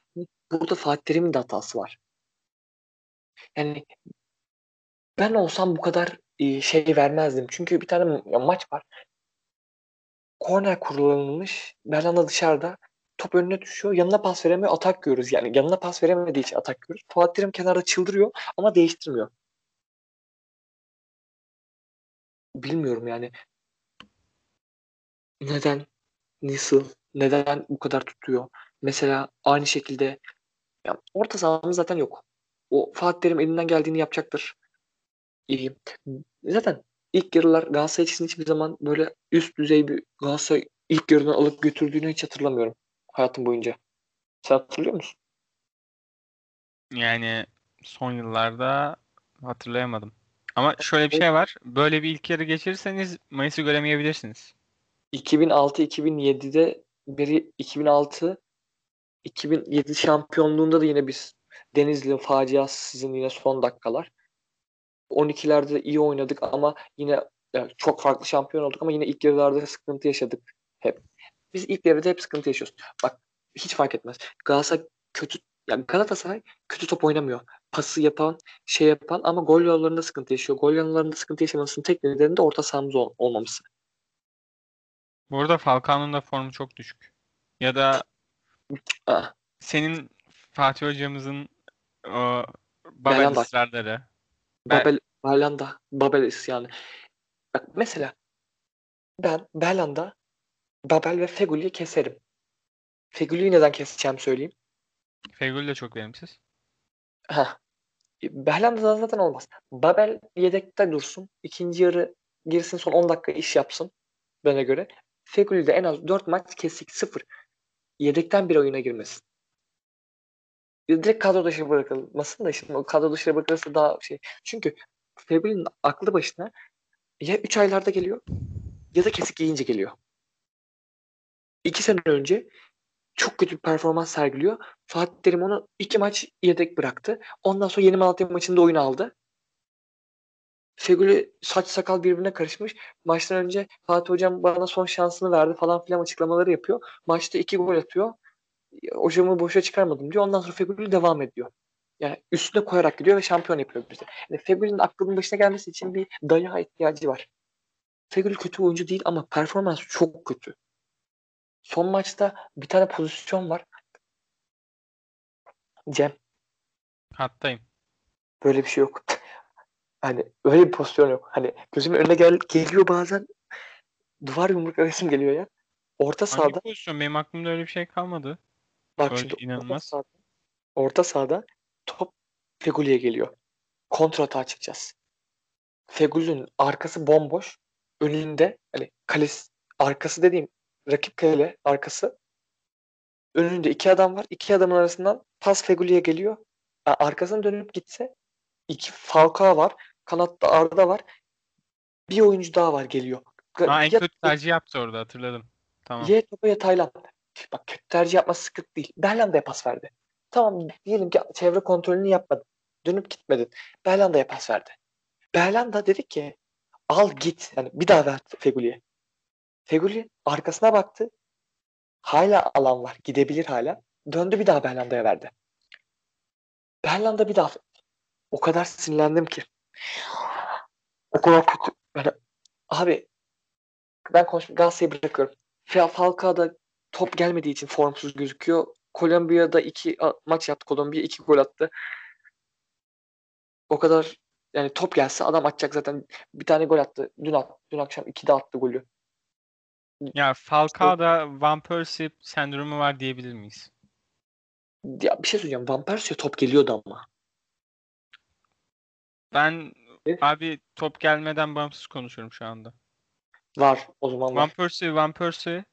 burada Fatih Terim'in de hatası var. Yani ben olsam bu kadar e, şey vermezdim. Çünkü bir tane ma- maç var. Korner kullanılmış. Belhanda dışarıda. Top önüne düşüyor. Yanına pas veremiyor. Atak görüyoruz. Yani yanına pas veremediği için atak görüyoruz. Fatih Terim kenarda çıldırıyor ama değiştirmiyor. Bilmiyorum yani. Neden? Nasıl? Neden bu kadar tutuyor? Mesela aynı şekilde ya orta sahamız zaten yok. O Fatih Terim elinden geldiğini yapacaktır. İyi. Zaten ilk yarılar Galatasaray için hiçbir zaman böyle üst düzey bir Galatasaray ilk yarıdan alıp götürdüğünü hiç hatırlamıyorum hayatım boyunca. Sen hatırlıyor musun? Yani son yıllarda hatırlayamadım. Ama şöyle bir şey var. Böyle bir ilk yarı geçirirseniz Mayıs'ı göremeyebilirsiniz. 2006-2007'de beri 2006 2007 şampiyonluğunda da yine biz Denizli faciasızın yine son dakikalar. 12'lerde de iyi oynadık ama yine yani çok farklı şampiyon olduk ama yine ilk yarılarda sıkıntı yaşadık hep. Biz ilk yarıda hep sıkıntı yaşıyoruz. Bak hiç fark etmez. Galatasaray kötü yani Galatasaray kötü top oynamıyor. Pası yapan, şey yapan ama gol yollarında sıkıntı yaşıyor. Gol yollarında sıkıntı yaşamasının tek nedeni de orta sahamız ol- olmaması. Bu arada Falcao'nun da formu çok düşük. Ya da Ah, senin Fatih hocamızın o Babel Belhanda. ısrarları. Babel, Belhanda, Babel isyanı. Bak mesela ben Belhanda, Babel ve Feguli'yi keserim. Feguli'yi neden keseceğim söyleyeyim. Fegül de çok verimsiz. Heh. Belhanda'da zaten olmaz. Babel yedekte dursun. İkinci yarı girsin son 10 dakika iş yapsın bana göre. Feguli de en az 4 maç kesik 0. Yedekten bir oyuna girmesin. Direkt kadro dışı bırakılmasın da şimdi kadro dışı bırakılırsa daha şey. Çünkü Feguli'nin aklı başına ya 3 aylarda geliyor ya da kesik yiyince geliyor. 2 sene önce çok kötü bir performans sergiliyor. Fatih Terim onu iki maç yedek bıraktı. Ondan sonra Yeni Malatya maçında oyun aldı. Feguli saç sakal birbirine karışmış. Maçtan önce Fatih Hocam bana son şansını verdi falan filan açıklamaları yapıyor. Maçta iki gol atıyor. Hocamı boşa çıkarmadım diyor. Ondan sonra Feguli devam ediyor. Yani üstüne koyarak gidiyor ve şampiyon yapıyor bizi. Yani Feguli'nin aklının başına gelmesi için bir dayağa ihtiyacı var. Feguli kötü oyuncu değil ama performans çok kötü. Son maçta bir tane pozisyon var. Cem Hattayım. böyle bir şey yok. <laughs> Hani öyle bir pozisyon yok. Hani gözümün önüne gel geliyor bazen duvar yumruk resim geliyor ya. Orta Hangi sahada pozisyon? Benim aklımda öyle bir şey kalmadı. bak Öyle şimdi orta inanılmaz. sahada, orta sahada top Feguli'ye geliyor. Kontra atağa çıkacağız. Feguli'nin arkası bomboş. Önünde hani kalesi arkası dediğim rakip kale arkası. Önünde iki adam var. İki adamın arasından pas Feguli'ye geliyor. Yani arkasına dönüp gitse iki Falcao var. Kanatta Arda var. Bir oyuncu daha var geliyor. Ha, en Ya- kötü tercih yaptı orada hatırladım. Tamam. Ya topa ya Tayland. Bak kötü tercih yapması sıkıntı değil. Berlanda'ya pas verdi. Tamam diyelim ki çevre kontrolünü yapmadın. Dönüp gitmedin. Berlanda'ya pas verdi. Berlanda dedi ki al git. Yani bir daha ver Feguli'ye. Feguli arkasına baktı. Hala alan var. Gidebilir hala. Döndü bir daha Berlanda'ya verdi. Berlanda bir daha o kadar sinirlendim ki. O kadar kötü. Yani, abi ben konuş Galatasaray'ı bırakıyorum. Fa- Falcao'da top gelmediği için formsuz gözüküyor. Kolombiya'da iki maç yaptı. Kolombiya iki gol attı. O kadar yani top gelse adam atacak zaten. Bir tane gol attı. Dün attı. Dün akşam iki de attı golü. Ya Falcao'da Van Persie sendromu var diyebilir miyiz? Ya bir şey söyleyeceğim. Van Persie'ye top geliyordu ama. Ben E? abi top gelmeden bağımsız konuşuyorum şu anda. Var. O zaman Van var. Persie, Van Persie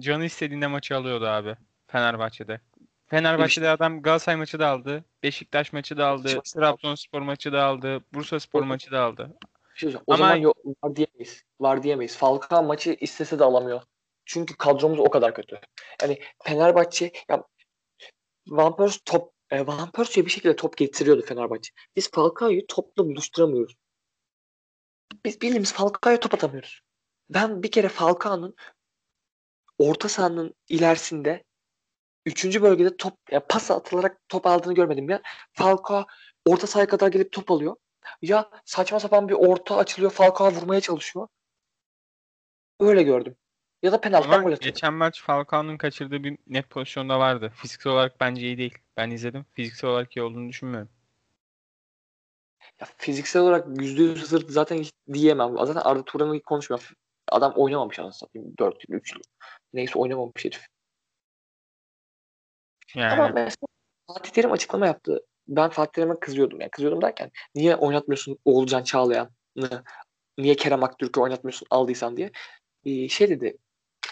canı istediğinde maçı alıyordu abi Fenerbahçe'de. Fenerbahçe'de adam Galatasaray maçı da aldı. Beşiktaş maçı da aldı. Trabzonspor maçı da aldı. Bursaspor maçı da aldı. Bir şey. O Ama- zaman yok, var diyemeyiz. Var diyemeyiz. Falcao maçı istese de alamıyor. Çünkü kadromuz o kadar kötü. Yani Fenerbahçe ya Van Persie top e, Van Persie'ye bir şekilde top getiriyordu Fenerbahçe. Biz Falcao'yu topla buluşturamıyoruz. Biz bildiğimiz Falcao'ya top atamıyoruz. Ben bir kere Falcao'nun orta sahanın ilerisinde üçüncü bölgede top ya pas atılarak top aldığını görmedim ya. Falcao orta sahaya kadar gelip top alıyor. Ya saçma sapan bir orta açılıyor. Falcao vurmaya çalışıyor. Öyle gördüm. Ya da penaltıdan gol atıyor. geçen maç Falcao'nun kaçırdığı bir net pozisyonda vardı. Fiziksel olarak bence iyi değil. Ben izledim. Fiziksel olarak iyi olduğunu düşünmüyorum. Ya fiziksel olarak %100 hazır zaten hiç diyemem. Zaten Arda Turan'ı konuşmuyorum. Adam oynamamış anasını satayım. 4 3'lü. Neyse oynamamış herif. Yani Ama mesela Fatih Terim açıklama yaptı. Ben Fatih Terim'e kızıyordum. Yani kızıyordum derken niye oynatmıyorsun Oğulcan Çağlayan'ı? Niye Kerem Aktürk'ü oynatmıyorsun aldıysan diye. Ee, şey dedi.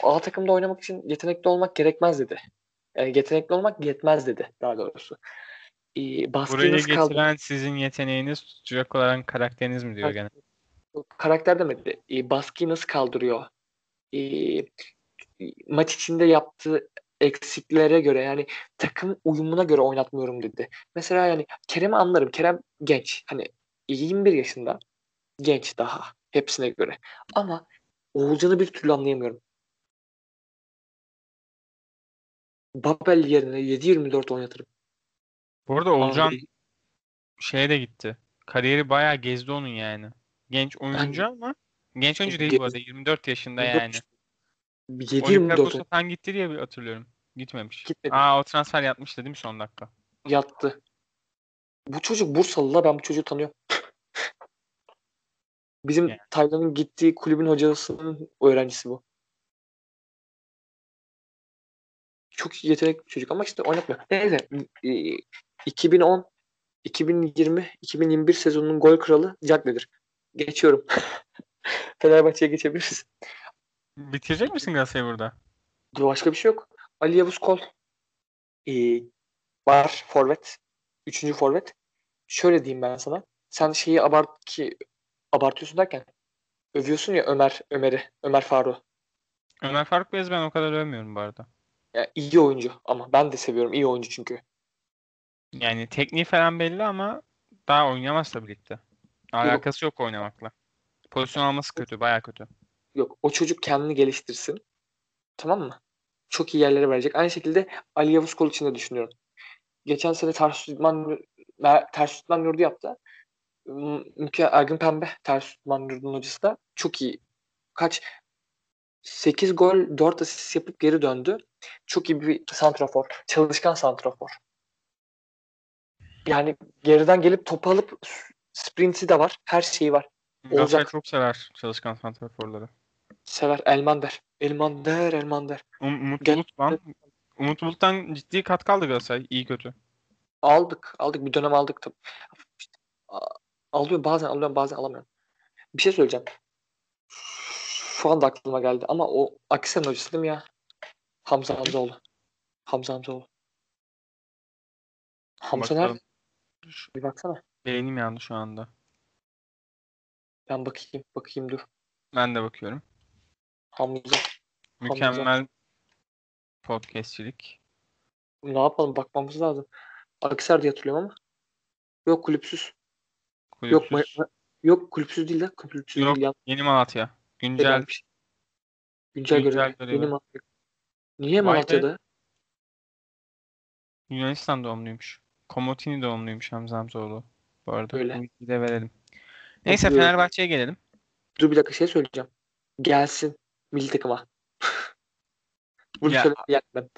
A takımda oynamak için yetenekli olmak gerekmez dedi. Yani yetenekli olmak yetmez dedi daha doğrusu. Ee, buraya nasıl kaldı? getiren sizin yeteneğiniz tutacak olan karakteriniz mi diyor gene. karakter demedi. E, baskıyı nasıl kaldırıyor? E, maç içinde yaptığı eksiklere göre yani takım uyumuna göre oynatmıyorum dedi. Mesela yani Kerem'i anlarım. Kerem genç. Hani 21 yaşında. Genç daha. Hepsine göre. Ama Oğulcan'ı bir türlü anlayamıyorum. Babel yerine 7-24 oynatırım. Bu arada Olcan Abi, şeye de gitti. Kariyeri bayağı gezdi onun yani. Genç oyuncu ama genç oyuncu değil bu arada. 24 yaşında yani. 7-24 Olympiakos'a falan gitti diye hatırlıyorum. Gitmemiş. Gitmedi. Aa o transfer yapmıştı değil mi son dakika? yattı. Bu çocuk Bursalı la ben bu çocuğu tanıyorum. <laughs> Bizim Yani. Taylan'ın gittiği kulübün hocasının öğrencisi bu. Çok yetenekli bir çocuk ama işte oynatmıyor. Neyse e, 2010 2020 2021 sezonunun gol kralı Cagney'dir. Geçiyorum. <laughs> Fenerbahçe'ye geçebiliriz. Bitirecek misin Galatasaray'ı burada? Başka bir şey yok. Ali Yavuz Kol e, var forvet. Üçüncü forvet. Şöyle diyeyim ben sana. Sen şeyi abart ki abartıyorsun derken övüyorsun ya Ömer Ömer'i, Ömer Faruk. Ömer Faruk Beyaz ben o kadar övmüyorum bu arada. Ya iyi oyuncu ama ben de seviyorum iyi oyuncu çünkü. Yani tekniği falan belli ama daha oynayamaz tabii ligde. Alakası yok oynamakla. Pozisyon alması kötü. Baya kötü. Yok. O çocuk kendini geliştirsin. Tamam mı? Çok iyi yerlere verecek. Aynı şekilde Ali Yavuz Kol için de düşünüyorum. Geçen sene ters tutman ters tutman yurdu yaptı. Mükemmel Ergün Pembe ters tutman yurdunun hocası da çok iyi. Kaç 8 gol 4 asist yapıp geri döndü. Çok iyi bir santrafor. Çalışkan santrafor. Yani geriden gelip topu alıp sprinti de var. Her şeyi var. Galatasaray Olacak. çok sever çalışkan santraforları. Sever. Elmander. Elmander, Elmander. Um, Umut Gel- Bulut lan. Umut Bulut'tan ciddi katkı aldı Galatasaray. İyi kötü. Aldık. Aldık. Bir dönem aldık tabii. İşte, a- alıyorum bazen alıyorum bazen alamıyorum. Bir şey söyleyeceğim. Şu anda aklıma geldi ama o Akisar'ın hocası değil mi ya? Hamza Hamzaoğlu. Hamza Hamzaoğlu. Hamza Bakalım. nerede? Bir baksana. Beynim yandı şu anda. Ben bakayım. Bakayım dur. Ben de bakıyorum. Hamza. Mükemmel podcastçilik. Ne yapalım? Bakmamız lazım. Akisar diye hatırlıyorum ama. Yok kulüpsüz. Yok Kulüpsüz. ma- yok kulüpsüz değil de kulüpsüz Yok. değil. Yeni Malatya. Güncel. gelmiş. Güncel, Güncel görev. görevi. Yeni Malatya. Niye Vay. Malatya'da? Yunanistan doğumluymuş. Komotini doğumluymuş Hamza Hamzoğlu. Bu arada Öyle. bilgiyi de verelim. Neyse. Fenerbahçe'ye gelelim. Dur bir dakika şey söyleyeceğim. Gelsin milli takıma. <laughs> Bunu geldim ben.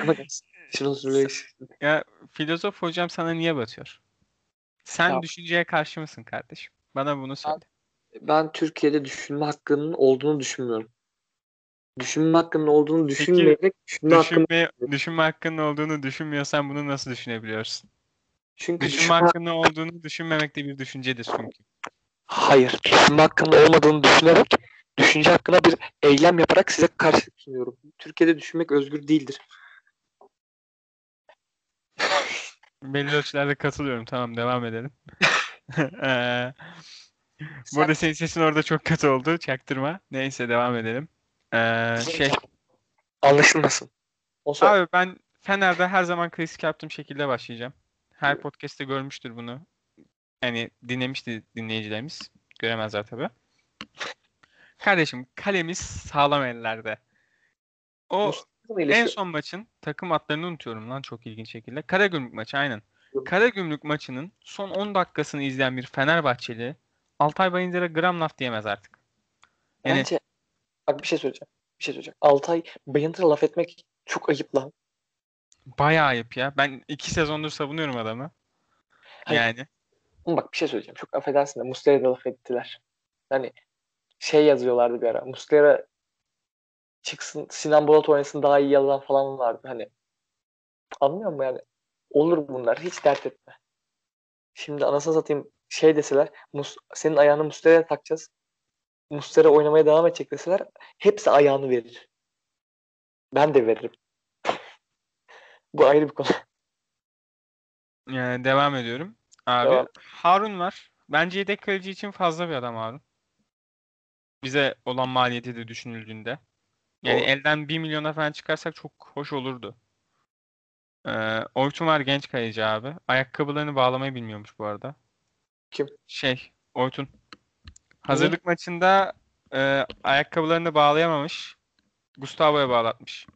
Ama. <laughs> Şunu. Ya filozof hocam sana niye batıyor? Sen Ya- düşünceye karşı mısın kardeşim? Bana bunu söyle. Ben Türkiye'de düşünme hakkının olduğunu düşünmüyorum. Düşünme hakkının olduğunu düşünmeyerek düşünme hakkını Düşünme, düşünme hakkının olduğunu düşünmüyorsan bunu nasıl düşünebiliyorsun? çünkü Düşünme düşünme hakkının olduğunu düşünmemek de bir düşüncedir çünkü. Hayır. Düşünme hakkının olmadığını düşünerek düşünce hakkına bir eylem yaparak size karşı sunuyorum. Türkiye'de düşünmek özgür değildir. <laughs> Belli ölçülerde katılıyorum. Tamam devam edelim. <laughs> Eee, bu arada senin sesin orada çok kötü oldu. Çaktırma. Neyse devam edelim. Eee, şey, Anlaşılmasın. O sonra abi ben Fener'de her zaman klasik yaptığım şekilde başlayacağım. Her podcast'te görmüştür bunu. Yani dinlemişti dinleyicilerimiz. Göremezler tabii. Kardeşim kalemiz sağlam ellerde. O Mustafa en son maçın takım adlarını unutuyorum lan çok ilginç şekilde. Karagümrük maçı aynen. Karagümrük maçının son 10 dakikasını izleyen bir Fenerbahçeli Altay Bayındır'a gram laf diyemez artık. Yani Bence bak bir şey söyleyeceğim. Bir şey söyleyeceğim. Altay Bayındır'a laf etmek çok ayıp lan. bayağı ayıp ya. Ben 2 sezondur savunuyorum adamı. Hayır. Yani bak bir şey söyleyeceğim. Çok affedersin de Muslera'ya da laf ettiler. Hani şey yazıyorlardı bir ara. Muslera çıksın Sinan Bolat oynasın daha iyi yalan falan vardı. Hani anlıyor musun yani? Olur bunlar. Hiç dert etme. Şimdi anasını satayım şey deseler Mus senin ayağını Muslera'ya takacağız. Muslera oynamaya devam edecek deseler hepsi ayağını verir. Ben de veririm. <laughs> Bu ayrı bir konu. Yani devam ediyorum. Abi Devam. Harun var. Bence yedek kaleci için fazla bir adam Harun. Bize olan maliyeti de düşünüldüğünde. Yani Doğru. elden 1 milyona falan çıkarsak çok hoş olurdu. Ee, Oytun var genç kaleci abi. Ayakkabılarını bağlamayı bilmiyormuş bu arada. Kim? Şey, Oytun. Hazırlık maçında e, ayakkabılarını bağlayamamış. Gustavo'ya bağlatmış.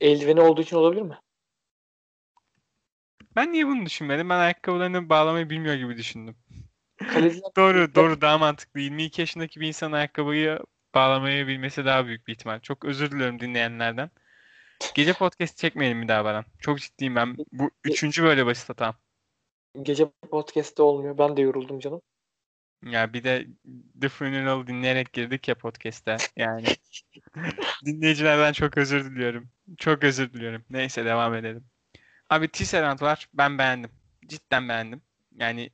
Eldiveni olduğu için olabilir mi? Ben niye bunu düşünmedim? Ben ayakkabılarını bağlamayı bilmiyor gibi düşündüm. Kaleciler Doğru, doğru daha mantıklı. 22 yaşındaki bir insan ayakkabıyı bağlamayı bilmesi daha büyük bir ihtimal. Çok özür diliyorum dinleyenlerden. Gece podcast çekmeyelim bir daha bana. Çok ciddiyim ben. Bu üçüncü böyle basit hatam. gece podcast'te olmuyor. Ben de yoruldum canım. Ya bir de The Funeral dinleyerek girdik ya podcast'e. Yani <laughs> dinleyicilerden çok özür diliyorum. Çok özür diliyorum. Neyse devam edelim. Abi Tisserand var. Ben beğendim. Cidden beğendim. Yani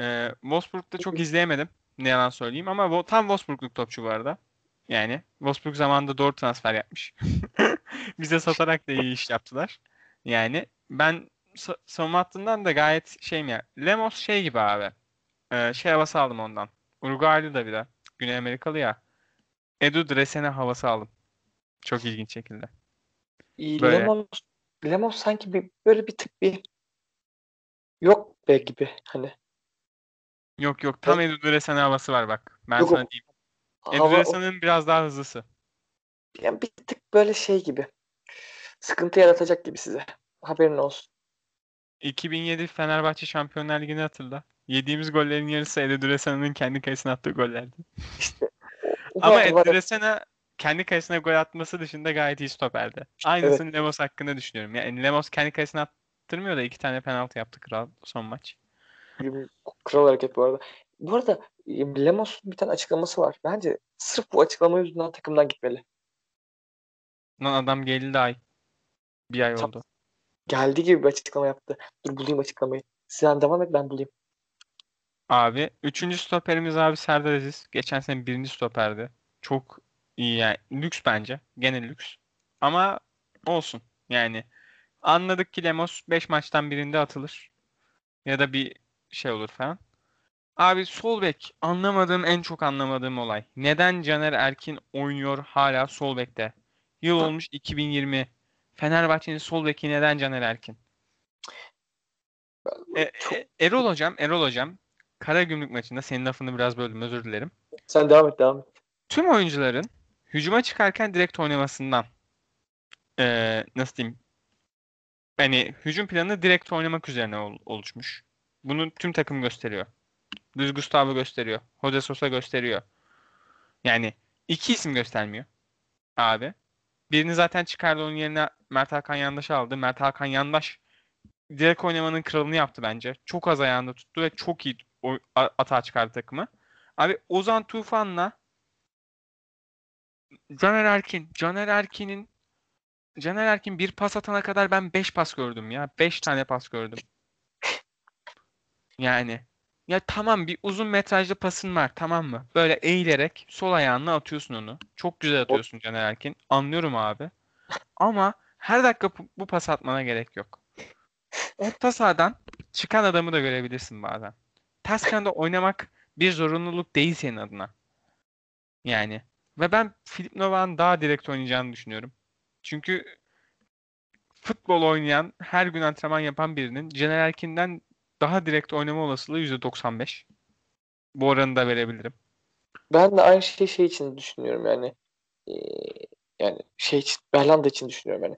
e, Wolfsburg'da çok izleyemedim. Ne yalan söyleyeyim ama tam Wolfsburgluk topçu bu arada. Yani Wolfsburg zamanında doğru transfer yapmış. <laughs> Bize satarak da iyi iş yaptılar. Yani ben sa- savunma hattından da gayet şeyim ya. Lemos şey gibi abi. Ee, şey havası aldım ondan. Uruguaylı da bir de. Güney Amerikalı ya. Edu Dresene havası aldım. Çok ilginç şekilde. Böyle. Lemos, Lemos sanki bir, böyle bir tık bir yok be gibi hani. Yok yok tam Edu Duresan havası var bak. Ben Yok, sana diyeyim. Edu Duresan'ın biraz daha hızlısı. yani bir tık böyle şey gibi. Sıkıntı yaratacak gibi size. Haberin olsun. 2007 Fenerbahçe Şampiyonlar Ligi'ni hatırla. Yediğimiz gollerin yarısı Edu Duresan'ın kendi kalesine attığı gollerdi. İşte <laughs> Ama Edu Duresan'a kendi kalesine gol atması dışında gayet iyi stoperdi. Aynısını Lemos hakkında düşünüyorum. Yani Lemos kendi kalesine attırmıyor da iki tane penaltı yaptı kral son maç. Kral hareket bu arada. Bu arada Lemos'un bir tane açıklaması var. Bence sırf bu açıklama yüzünden takımdan gitmeli. Lan adam geldi ay. Bir ay Tam- oldu. Geldiği gibi bir açıklama yaptı. Dur bulayım açıklamayı. Sen devam et ben bulayım. Abi. Üçüncü stoperimiz abi Serdar Aziz. Geçen sene birinci stoperdi. Çok iyi yani. Lüks bence. Gene lüks. Ama olsun. Yani anladık ki Lemos 5 maçtan birinde atılır. Ya da bir şey olur falan. Abi sol bek anlamadığım en çok anlamadığım olay. Neden Caner Erkin oynuyor hala sol bekte? Yıl olmuş 2020. Fenerbahçe'nin sol beki neden Caner Erkin? E, Çok- e, Erol hocam, Erol hocam Karagümrük maçında senin lafını biraz böldüm özür dilerim. Sen devam et devam et. Tüm oyuncuların hücuma çıkarken direkt oynamasından e, nasıl diyeyim? Yani hücum planı direkt oynamak üzerine ol- oluşmuş. Bunu tüm takım gösteriyor. Luis Gustavo gösteriyor. Jose Sosa gösteriyor. Yani iki isim göstermiyor abi. Birini zaten çıkardı onun yerine Mert Hakan Yandaş'ı aldı. Mert Hakan Yandaş direkt oynamanın kralını yaptı bence. Çok az ayağında tuttu ve çok iyi atağa çıkardı takımı. Abi Ozan Tufan'la Caner Erkin. Caner Erkin'in Caner Erkin bir pas atana kadar ben 5 pas gördüm ya. 5 tane pas gördüm. Yani ya tamam bir uzun metrajlı pasın var tamam mı? Böyle eğilerek sol ayağınla atıyorsun onu. Çok güzel atıyorsun Caner Erkin. Anlıyorum abi. Ama her dakika bu, pas atmana gerek yok. Orta sahadan çıkan adamı da görebilirsin bazen. Ters kanda oynamak bir zorunluluk değil senin adına. Yani. Ve ben Filip Novak'ın daha direkt oynayacağını düşünüyorum. Çünkü futbol oynayan, her gün antrenman yapan birinin Caner Erkin'den daha direkt oynama olasılığı %95. Bu oranı da verebilirim. Ben de aynı şey şey için düşünüyorum yani. Ee, yani şey için, Berlanda için düşünüyorum yani.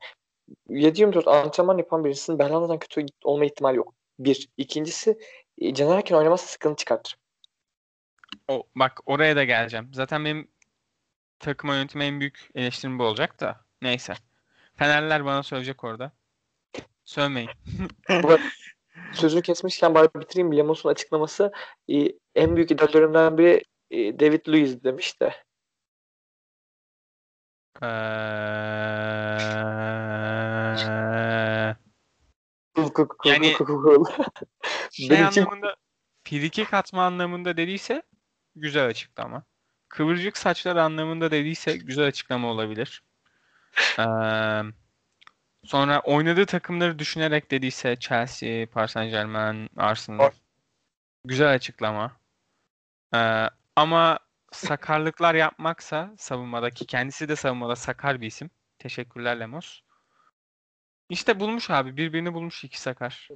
7-24 antrenman yapan birisinin Berlanda'dan kötü olma ihtimali yok. Bir. İkincisi e, Caner Erkin oynamazsa sıkıntı çıkartır. O, bak oraya da geleceğim. Zaten benim takıma yönetime en büyük eleştirim bu olacak da. Neyse. Fenerler bana söyleyecek orada. Sövmeyin. <laughs> Sözünü kesmişken bari bitireyim. Lemos'un açıklaması e, en büyük idollerimden biri e, David Luiz demiş de. Yani- şey anlamında friki katma anlamında dediyse güzel açıklama. Kıvırcık saçlar anlamında dediyse güzel açıklama olabilir. Eee, sonra oynadığı takımları düşünerek dediyse Chelsea, Paris Saint-Germain, Arsenal. Güzel açıklama. Eee, ama sakarlıklar yapmaksa savunmadaki kendisi de savunmada sakar bir isim. Teşekkürler Lemos. İşte bulmuş abi. Birbirini bulmuş iki sakar.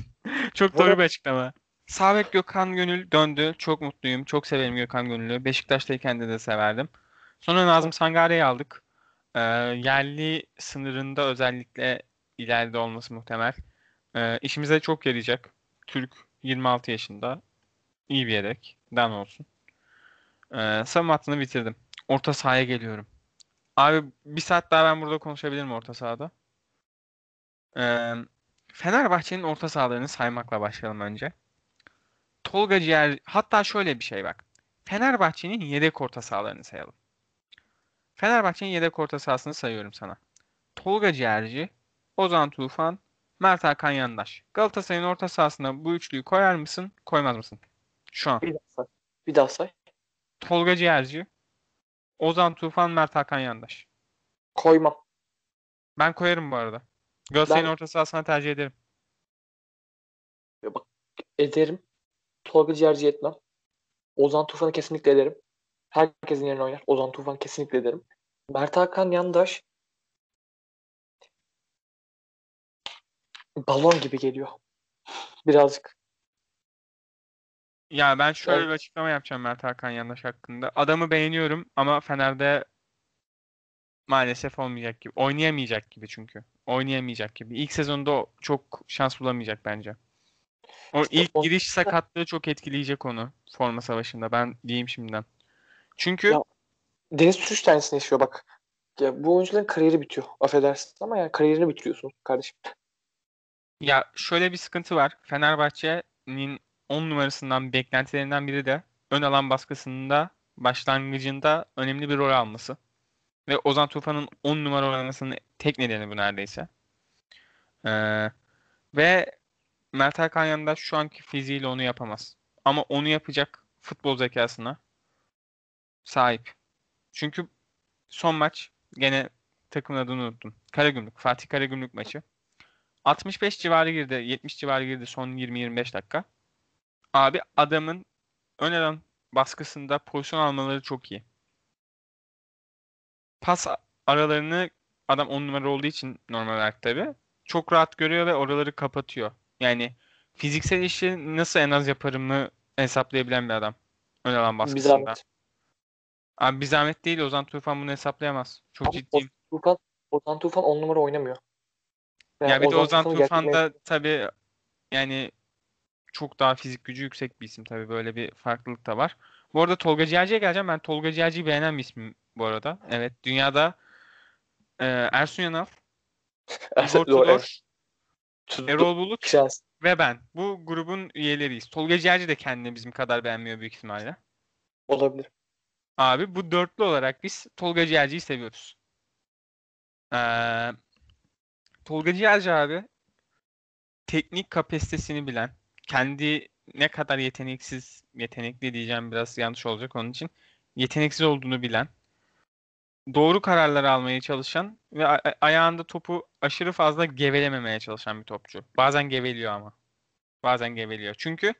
<laughs> Çok doğru bir açıklama. Sabek Gökhan Gönül döndü. Çok mutluyum. Çok severim Gökhan Gönül'ü. Beşiktaş'tayken de de severdim. Sonra Nazım Sangare'yi aldık. Ee, yerli sınırında özellikle ileride olması muhtemel. Ee, işimize çok yarayacak. Türk 26 yaşında. İyi bir yedek. Dan olsun. Ee, savunma hattını bitirdim. Orta sahaya geliyorum. Abi bir saat daha ben burada konuşabilirim orta sahada. Ee, Fenerbahçe'nin orta sahalarını saymakla başlayalım önce. Tolga Ciğer, hatta şöyle bir şey bak. Fenerbahçe'nin yedek orta sahalarını sayalım. Fenerbahçe'nin yedek orta sahasını sayıyorum sana. Tolga Ciğerci, Ozan Tufan, Mert Hakan Yandaş. Galatasaray'ın orta sahasına bu üçlüyü koyar mısın, koymaz mısın? Şu an. Bir daha say. Bir daha say. Tolga Ciğerci, Ozan Tufan, Mert Hakan Yandaş. Koymam. Ben koyarım bu arada. Galatasaray'ın Ben- orta sahasına tercih ederim. Ederim. Tolga Ciğerci etmem. Ozan Tufan'ı kesinlikle ederim. Herkesin yerine oynar. Ozan Tufan kesinlikle ederim. Mert Hakan Yandaş balon gibi geliyor. birazcık. Ya ben şöyle Evet. bir açıklama yapacağım Mert Hakan Yandaş hakkında. Adamı beğeniyorum ama Fener'de maalesef olmayacak gibi. Oynayamayacak gibi çünkü. Oynayamayacak gibi. İlk sezonda çok şans bulamayacak bence. O İşte ilk giriş sakatlığı çok etkileyecek onu forma savaşında. Ben diyeyim şimdiden. Çünkü Ya- Deniz Türüç aynısını yaşıyor bak. Ya bu oyuncuların kariyeri bitiyor. Affedersin ama yani kariyerini bitiriyorsun kardeşim. Ya şöyle bir sıkıntı var. Fenerbahçe'nin 10 numarasından beklentilerinden biri de ön alan baskısında başlangıcında önemli bir rol alması. Ve Ozan Tufan'ın 10 numara oynamasının tek nedeni bu neredeyse. Ee, ve Mert Hakan yanında şu anki fiziğiyle onu yapamaz. Ama onu yapacak futbol zekasına sahip. Çünkü son maç gene takımın adını unuttum. Karagümrük, Fatih Karagümrük maçı. 65 civarı girdi, 70 civarı girdi son 20-25 dakika. Abi adamın ön alan baskısında pozisyon almaları çok iyi. Pas aralarını adam 10 numara olduğu için normal olarak tabii çok rahat görüyor ve oraları kapatıyor. Yani fiziksel işi nasıl en az yaparımı hesaplayabilen bir adam. Ön alan Bir baskısında. zahmet. Abi bir zahmet değil Ozan Tufan bunu hesaplayamaz. Çok Ama ciddiyim. Tufan, Ozan Tufan 10 numara oynamıyor. Yani Ya bir de Ozan Tufan gerçekten- da tabii yani çok daha fizik gücü yüksek bir isim tabii böyle bir farklılık da var. Bu arada Tolga Ciğerci'ye geleceğim. Ben Tolga Ciğerci'yi beğenen bir ismim bu arada. Evet dünyada e, Ersun Yanal, <laughs> Doğru, Tudor. Erol Bulut Şans. ve ben. Bu grubun üyeleriyiz. Tolga Ciğerci de kendini bizim kadar beğenmiyor büyük ihtimalle. Olabilir. Abi bu dörtlü olarak biz Tolga Ciğerci'yi seviyoruz. Ee, Tolga Ciğerci abi teknik kapasitesini bilen, kendi ne kadar yeteneksiz, yetenekli diyeceğim biraz yanlış olacak onun için, yeteneksiz olduğunu bilen, doğru kararlar almaya çalışan ve ayağında topu aşırı fazla gevelememeye çalışan bir topçu. Bazen geveliyor ama. Bazen geveliyor. Çünkü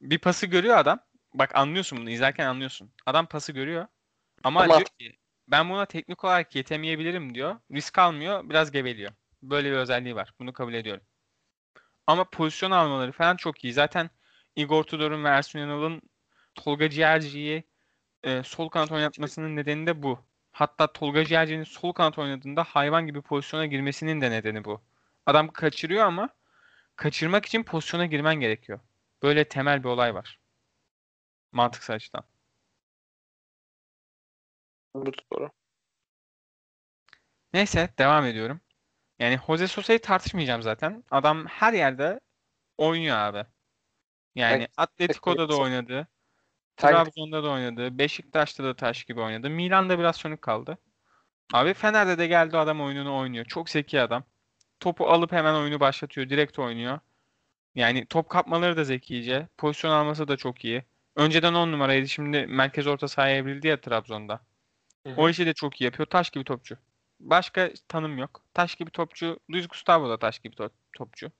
bir pası görüyor adam. Bak anlıyorsun bunu izlerken anlıyorsun. Adam pası görüyor. Ama, Ama- diyor ki ben buna teknik olarak yetemeyebilirim diyor. Risk almıyor. Biraz geveliyor. Böyle bir özelliği var. Bunu kabul ediyorum. Ama pozisyon almaları falan çok iyi. Zaten Igor Tudor'un ve Ersun Yanal'ın Tolga Ciğerci'yi e, sol kanat oynatmasının nedeni de bu. Hatta Tolga Ciğerci'nin sol kanat oynadığında hayvan gibi pozisyona girmesinin de nedeni bu. Adam kaçırıyor ama kaçırmak için pozisyona girmen gerekiyor. Böyle temel bir olay var. Mantıksal açıdan. Bu doğru. Neyse devam ediyorum. Yani Jose Sosa'yı tartışmayacağım zaten. Adam her yerde oynuyor abi. Yani Evet, Atletico'da da oynadı. Trabzon'da da oynadı. Beşiktaş'ta da taş gibi oynadı. Milan'da biraz sönük kaldı. Abi Fener'de de geldi adam oyununu oynuyor. Çok zeki adam. Topu alıp hemen oyunu başlatıyor. Direkt oynuyor. Yani top kapmaları da zekice. Pozisyon alması da çok iyi. Önceden 10 numaraydı. Şimdi merkez orta sahaya evrildi ya Trabzon'da. Hı hı. O işi de çok iyi yapıyor. Taş gibi topçu. Başka tanım yok. Taş gibi topçu. Luis Gustavo da taş gibi to- topçu.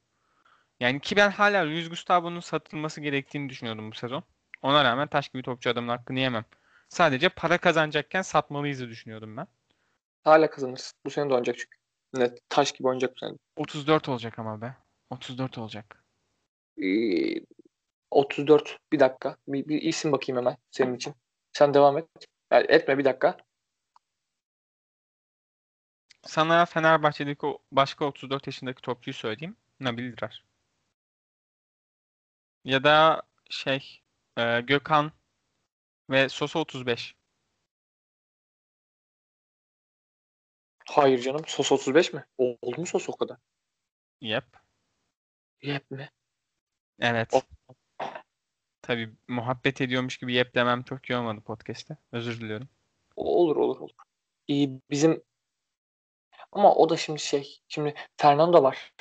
Yani ki ben hala Luis Gustavo'nun satılması gerektiğini düşünüyordum bu sezon. Ona rağmen taş gibi topçu adamın hakkını yemem. Sadece para kazanacakken satmalıyızı düşünüyordum ben. Hala kazanırız. Bu sene de oynayacak çünkü. Net taş gibi oynayacak bu sene. 34 olacak ama be. 34 olacak. Ee, 34. Bir dakika. Bir, bir isim bakayım hemen senin için. Sen devam et. Yani etme bir dakika. Sana Fenerbahçe'deki o başka 34 yaşındaki topçuyu söyleyeyim. Nabil Dirar. Ya da şey e, Gökhan ve Sosa 35. Hayır canım. Sos 35 mi? Oldu mu Sos o kadar? Yep. Yep mi? Evet. O- Tabii muhabbet ediyormuş gibi yep demem çok iyi olmadı podcast'te. Özür diliyorum. Olur olur olur. İyi bizim ama o da şimdi şey. Şimdi Fernando var.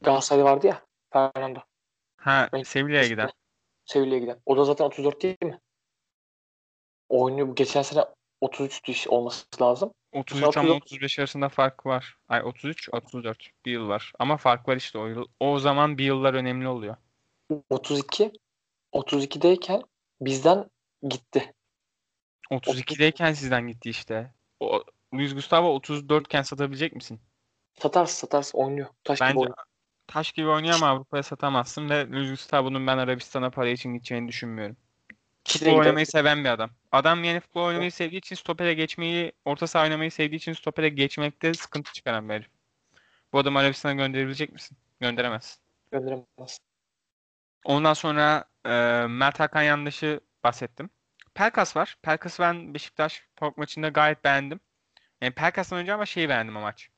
Galatasaray'da vardı ya. Fernando. Ha Sevilla'ya giden. Sevilla'ya giden. O da zaten 34 değil mi? Oynuyor. Bu Geçen sene 33 iş olması lazım. 33 ama 39. 35 arasında fark var. Ay 33, 34. Bir yıl var. Ama fark var işte o yıl. O zaman bir yıllar önemli oluyor. 32 32'deyken bizden gitti. 32'deyken sizden gitti işte. O, Luis Gustavo 34 iken satabilecek misin? Satarsın satarsın oynuyor. Taş gibi Bence oynuyor. taş gibi oynuyor ama Avrupa'ya satamazsın ve Luis Gustavo'nun ben Arabistan'a para için gideceğini düşünmüyorum. Futbol oynamayı seven bir adam. Adam yani futbol oynamayı sevdiği için stopere geçmeyi, orta saha oynamayı sevdiği için stopere geçmekte sıkıntı çıkaran bir herif. Bu adamı Arabistan'a gönderebilecek misin? Gönderemezsin. Gönderemez. Ondan sonra e, Mert Hakan Yandaş'ı bahsettim. Pelkas var. Pelkas'ı ben Beşiktaş Park maçında gayet beğendim. Yani Pelkas'tan önce ama şeyi beğendim o maç.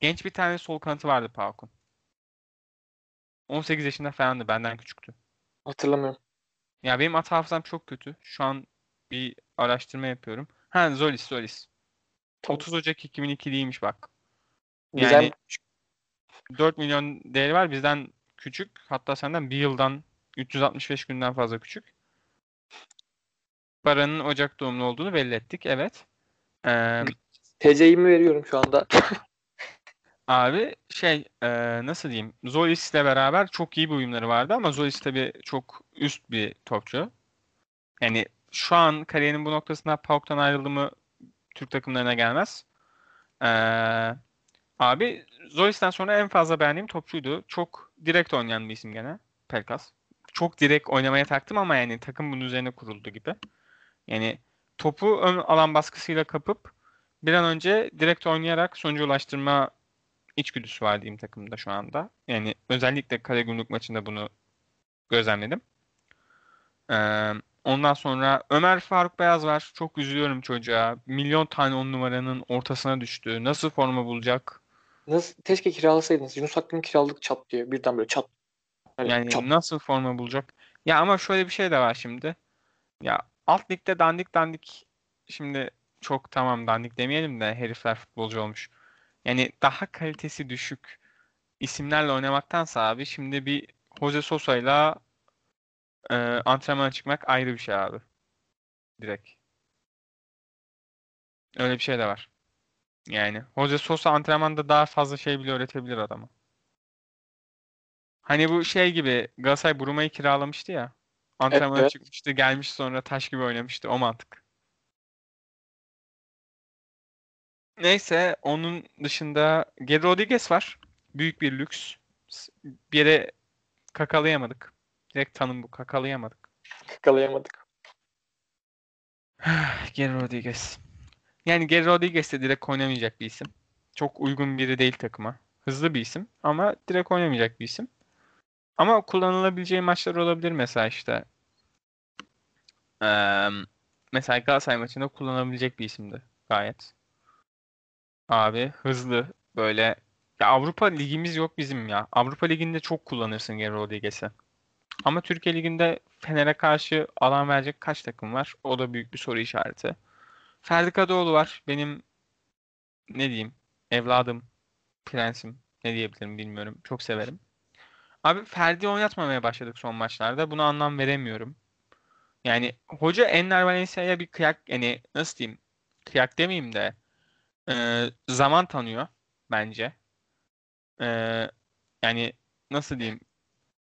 Genç bir tane sol kanatı vardı Pauk'un. 18 yaşında falandı. Benden küçüktü. Hatırlamıyorum. Ya benim at hafızam çok kötü. Şu an bir araştırma yapıyorum. Ha Zolis Zolis. Tamam. 30 Ocak 2002'liymiş bak. Güzel. Yani 4 milyon değeri var. Bizden küçük. Hatta senden bir yıldan 365 günden fazla küçük. Baran'ın Ocak doğumlu olduğunu belli ettik. Evet. Ee, TC'yi mi veriyorum şu anda? <laughs> Abi şey e, nasıl diyeyim Zolis ile beraber çok iyi bir uyumları vardı ama Zolis tabii çok üst bir topçu. Yani şu an kariyerinin bu noktasında PAOK'tan ayrıldı mı Türk takımlarına gelmez. Ee, abi Zolis'ten sonra en fazla beğendiğim topçuydu. Çok direkt oynayan bir isim gene Pelkas. Çok direkt oynamaya taktım ama yani takım bunun üzerine kuruldu gibi. Yani topu ön alan baskısıyla kapıp bir an önce direkt oynayarak sonuca ulaştırma içgüdüsü var diyeyim takımda şu anda. Yani özellikle Karagümrük maçında bunu gözlemledim. Ee, ondan sonra Ömer Faruk Beyaz var. Çok üzülüyorum çocuğa. Milyon tane on numaranın ortasına düştü. Nasıl forma bulacak? Nasıl, keşke kiralasaydınız. Yunus Akgün kiraladık çat diye. Birden böyle çat. Hani yani çat. nasıl forma bulacak? Ya ama şöyle bir şey de var şimdi. Ya alt ligde dandik dandik şimdi çok tamam dandik demeyelim de herifler futbolcu olmuş. Yani daha kalitesi düşük isimlerle oynamaktansa abi şimdi bir Jose Sosa'yla e, antrenmana çıkmak ayrı bir şey abi. Direkt. Öyle bir şey de var. Yani Jose Sosa antrenmanda daha fazla şey bile öğretebilir adama. Hani bu şey gibi Galatasaray Bruma'yı kiralamıştı ya. Antrenmana evet, çıkmıştı, gelmiş sonra taş gibi oynamıştı. O mantık. Neyse onun dışında Geri Rodriguez var. Büyük bir lüks. Bir yere kakalayamadık. Direkt tanım bu. Kakalayamadık. Kakalayamadık. <sighs> Geri Rodriguez. Yani Geri Rodriguez de direkt oynamayacak bir isim. Çok uygun biri değil takıma. Hızlı bir isim ama direkt oynamayacak bir isim. Ama kullanılabileceği maçlar olabilir mesela işte. Ee, mesela Galatasaray maçında kullanabilecek bir isimdi gayet. Abi hızlı böyle. Ya Avrupa ligimiz yok bizim ya. Avrupa liginde çok kullanırsın Geri Rodriguez'i. Ama Türkiye liginde Fener'e karşı alan verecek kaç takım var? O da büyük bir soru işareti. Ferdi Kadıoğlu var. Benim ne diyeyim? Evladım, prensim. Ne diyebilirim bilmiyorum. Çok severim. Abi Ferdi oynatmamaya başladık son maçlarda. Buna anlam veremiyorum. Yani hoca Enner Valencia'ya bir kıyak yani nasıl diyeyim? Kıyak demeyeyim de e, zaman tanıyor bence. E, yani nasıl diyeyim?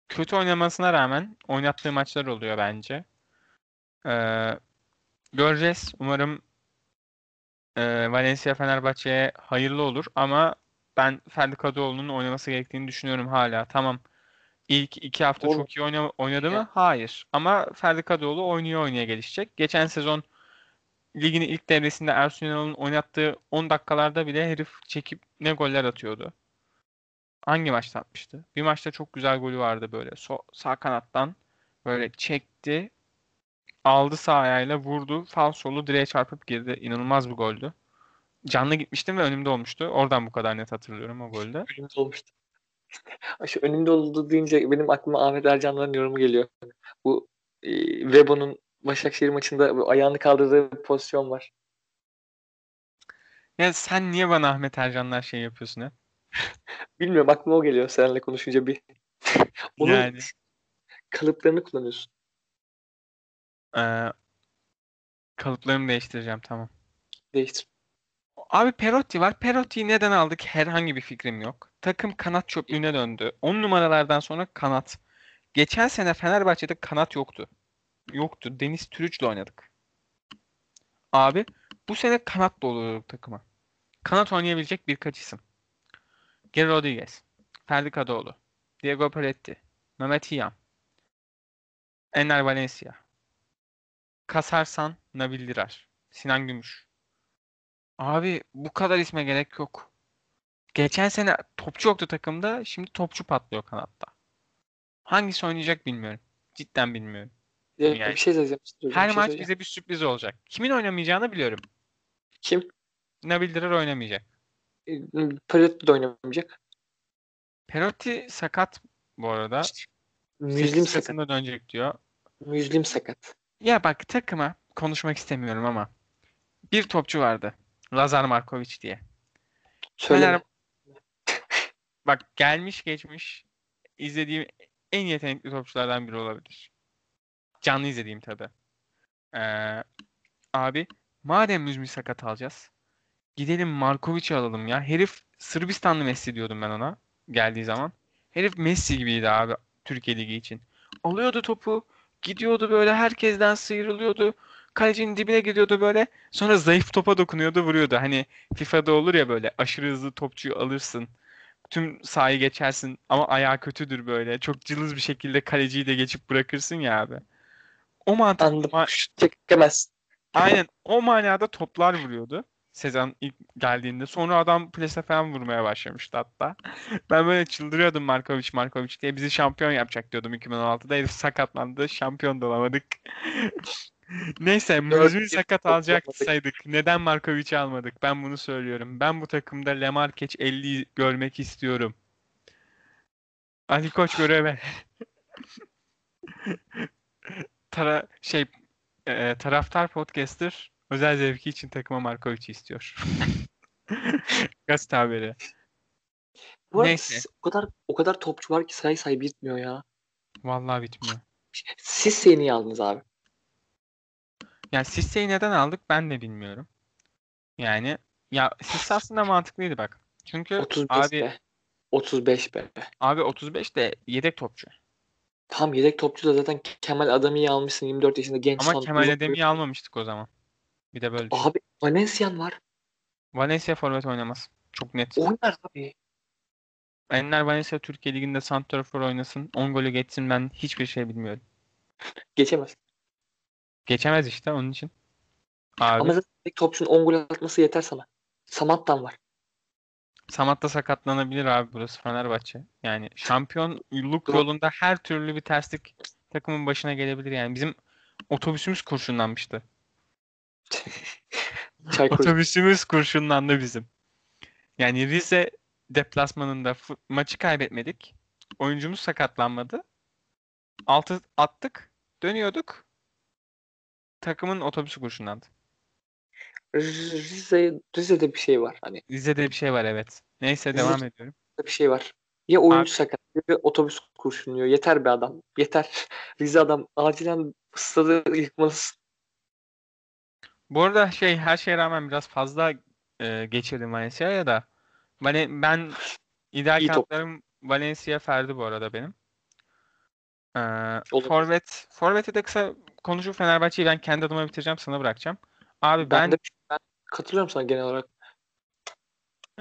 Kötü oynamasına rağmen oynattığı maçlar oluyor bence. E, göreceğiz. Umarım e, Valencia Fenerbahçe'ye hayırlı olur ama ben Ferdi Kadıoğlu'nun oynaması gerektiğini düşünüyorum hala. Tamam. İlk iki hafta Oğlum. çok iyi oyna, oynadı mı? Hayır. Ama Ferdi Kadıoğlu oynuyor oynaya gelişecek. Geçen sezon ligin ilk devresinde Ersun Yanal'ın oynattığı 10 dakikalarda bile herif çekip ne goller atıyordu. Hangi maçta atmıştı? Bir maçta çok güzel golü vardı böyle. So sağ kanattan böyle çekti. Aldı sağ ayağıyla vurdu. Falsolu direğe çarpıp girdi. İnanılmaz bir goldü. Canlı gitmiştim ve önümde olmuştu. Oradan bu kadar net hatırlıyorum o golde. <laughs> Önümde olmuştu. Şu önümde oldu deyince benim aklıma Ahmet Ercan'ların yorumu geliyor. Bu e, Webo'nun Başakşehir maçında ayağını kaldırdığı bir pozisyon var. Ya sen niye bana Ahmet Ercanlar şey yapıyorsun ha? <laughs> Bilmiyorum aklıma o geliyor seninle konuşunca bir. <laughs> Onun yani. kalıplarını kullanıyorsun. Ee, kalıplarımı değiştireceğim tamam. Değiştir. Abi Perotti var. Perotti'yi neden aldık? Herhangi bir fikrim yok. Takım kanat çöplüğüne döndü. 10 numaralardan sonra kanat. Geçen sene Fenerbahçe'de kanat yoktu yoktu. Deniz Türüç'le oynadık. Abi bu sene kanat doluyorduk takıma. Kanat oynayabilecek birkaç isim. Geri Rodriguez, Ferdi Kadıoğlu, Diego Peretti, Mehmet İyan, Enner Valencia, Kasarsan, Nabil Dirar, Sinan Gümüş. Abi bu kadar isme gerek yok. Geçen sene topçu yoktu takımda. Şimdi topçu patlıyor kanatta. Hangisi oynayacak bilmiyorum. Cidden bilmiyorum. Ya, Yani bir şey söyleyeceğim. bir Her şey maç söyleyeceğim. bize bir sürpriz olacak. Kimin oynamayacağını biliyorum. Kim? Nabil Dirar oynamayacak. Perotti de oynamayacak. Perotti sakat bu arada. Müslim 8 sakat. Dönecek diyor. Müslim sakat. Ya bak takıma konuşmak istemiyorum ama bir topçu vardı. Lazar Markovic diye. Fener- <laughs> Bak gelmiş geçmiş izlediğim en yetenekli topçulardan biri olabilir. Canlı izlediğim tabii. Ee, abi madem Müzmi sakat alacağız gidelim Markovic'i alalım ya. Herif Sırbistanlı Messi diyordum ben ona geldiği zaman. Herif Messi gibiydi abi Türkiye Ligi için. Alıyordu topu gidiyordu böyle herkesten sıyrılıyordu. Kalecinin dibine gidiyordu böyle. Sonra zayıf topa dokunuyordu vuruyordu. Hani FIFA'da olur ya böyle aşırı hızlı topçuyu alırsın. Tüm sahayı geçersin ama ayağı kötüdür böyle. Çok cılız bir şekilde kaleciyi de geçip bırakırsın ya abi. O mantık Anladım. ma- çekemez. aynen o manada toplar vuruyordu. Sezon ilk geldiğinde. Sonra adam plase falan vurmaya başlamıştı hatta. Ben böyle çıldırıyordum Markovic Markovic diye. Bizi şampiyon yapacak diyordum 2016'da. Herif sakatlandı. Şampiyon da olamadık. <laughs> Neyse Muzmi bir sakat alacaksaydık. Neden Markovic'i almadık? Ben bunu söylüyorum. Ben bu takımda Lemarkeç 50 görmek istiyorum. Ali Koç göreve. <laughs> Tara şey e, taraftar podcaster özel zevki için takıma Markovic'i istiyor. <laughs> Gazete haberi. Bu arada Neyse. o kadar o kadar topçu var ki say say bitmiyor ya. Vallahi bitmiyor. Siz seni aldınız abi? Yani Sisse'yi neden aldık ben de bilmiyorum. Yani ya Sisse aslında mantıklıydı bak. Çünkü 35 abi be. 35 be. abi 35 de yedek topçu. Tam yedek topçu da zaten Kemal Adami'yi almışsın 24 yaşında genç Ama. Kemal boylu. almamıştık o zaman. Bir de böyle. Abi Valencian var. Valencia forvet oynamaz. Çok net. Oynar abi. Enner Valencia Türkiye Ligi'nde santrafor oynasın. 10 golü geçsin ben hiçbir şey bilmiyorum. Geçemez. Geçemez işte onun için. Abi Ama zaten yedek topçunun 10 gol atması yeter sana. Samat'tan var. Samat da sakatlanabilir abi burası Fenerbahçe. Yani şampiyonluk yolunda her türlü bir terslik takımın başına gelebilir yani. Bizim otobüsümüz kurşunlanmıştı. Çaykur. Otobüsümüz kurşunlandı bizim. Yani Rize deplasmanında maçı kaybetmedik. Oyuncumuz sakatlanmadı. Altı attık. Dönüyorduk. Takımın otobüsü kurşunlandı. Rize, Rize'de bir şey var. Hani Rize'de bir şey var evet. Neyse Rize- devam ediyorum. bir şey var. Ya oyuncu sakat ya otobüs kurşunluyor. Yeter be adam. Yeter. <laughs> Rize adam acilen stadı yıkmalısın. Bu arada şey her şeye rağmen biraz fazla e, geçirdim Valencia'ya da. Vale- ben ideal İyi top. kanatlarım Valencia Ferdi bu arada benim. Ee, forvet, Forvet'i de kısa konuşup Fenerbahçe'yi ben kendi adıma bitireceğim sana bırakacağım. Abi Ben, ben de ben katılıyorum sana genel olarak.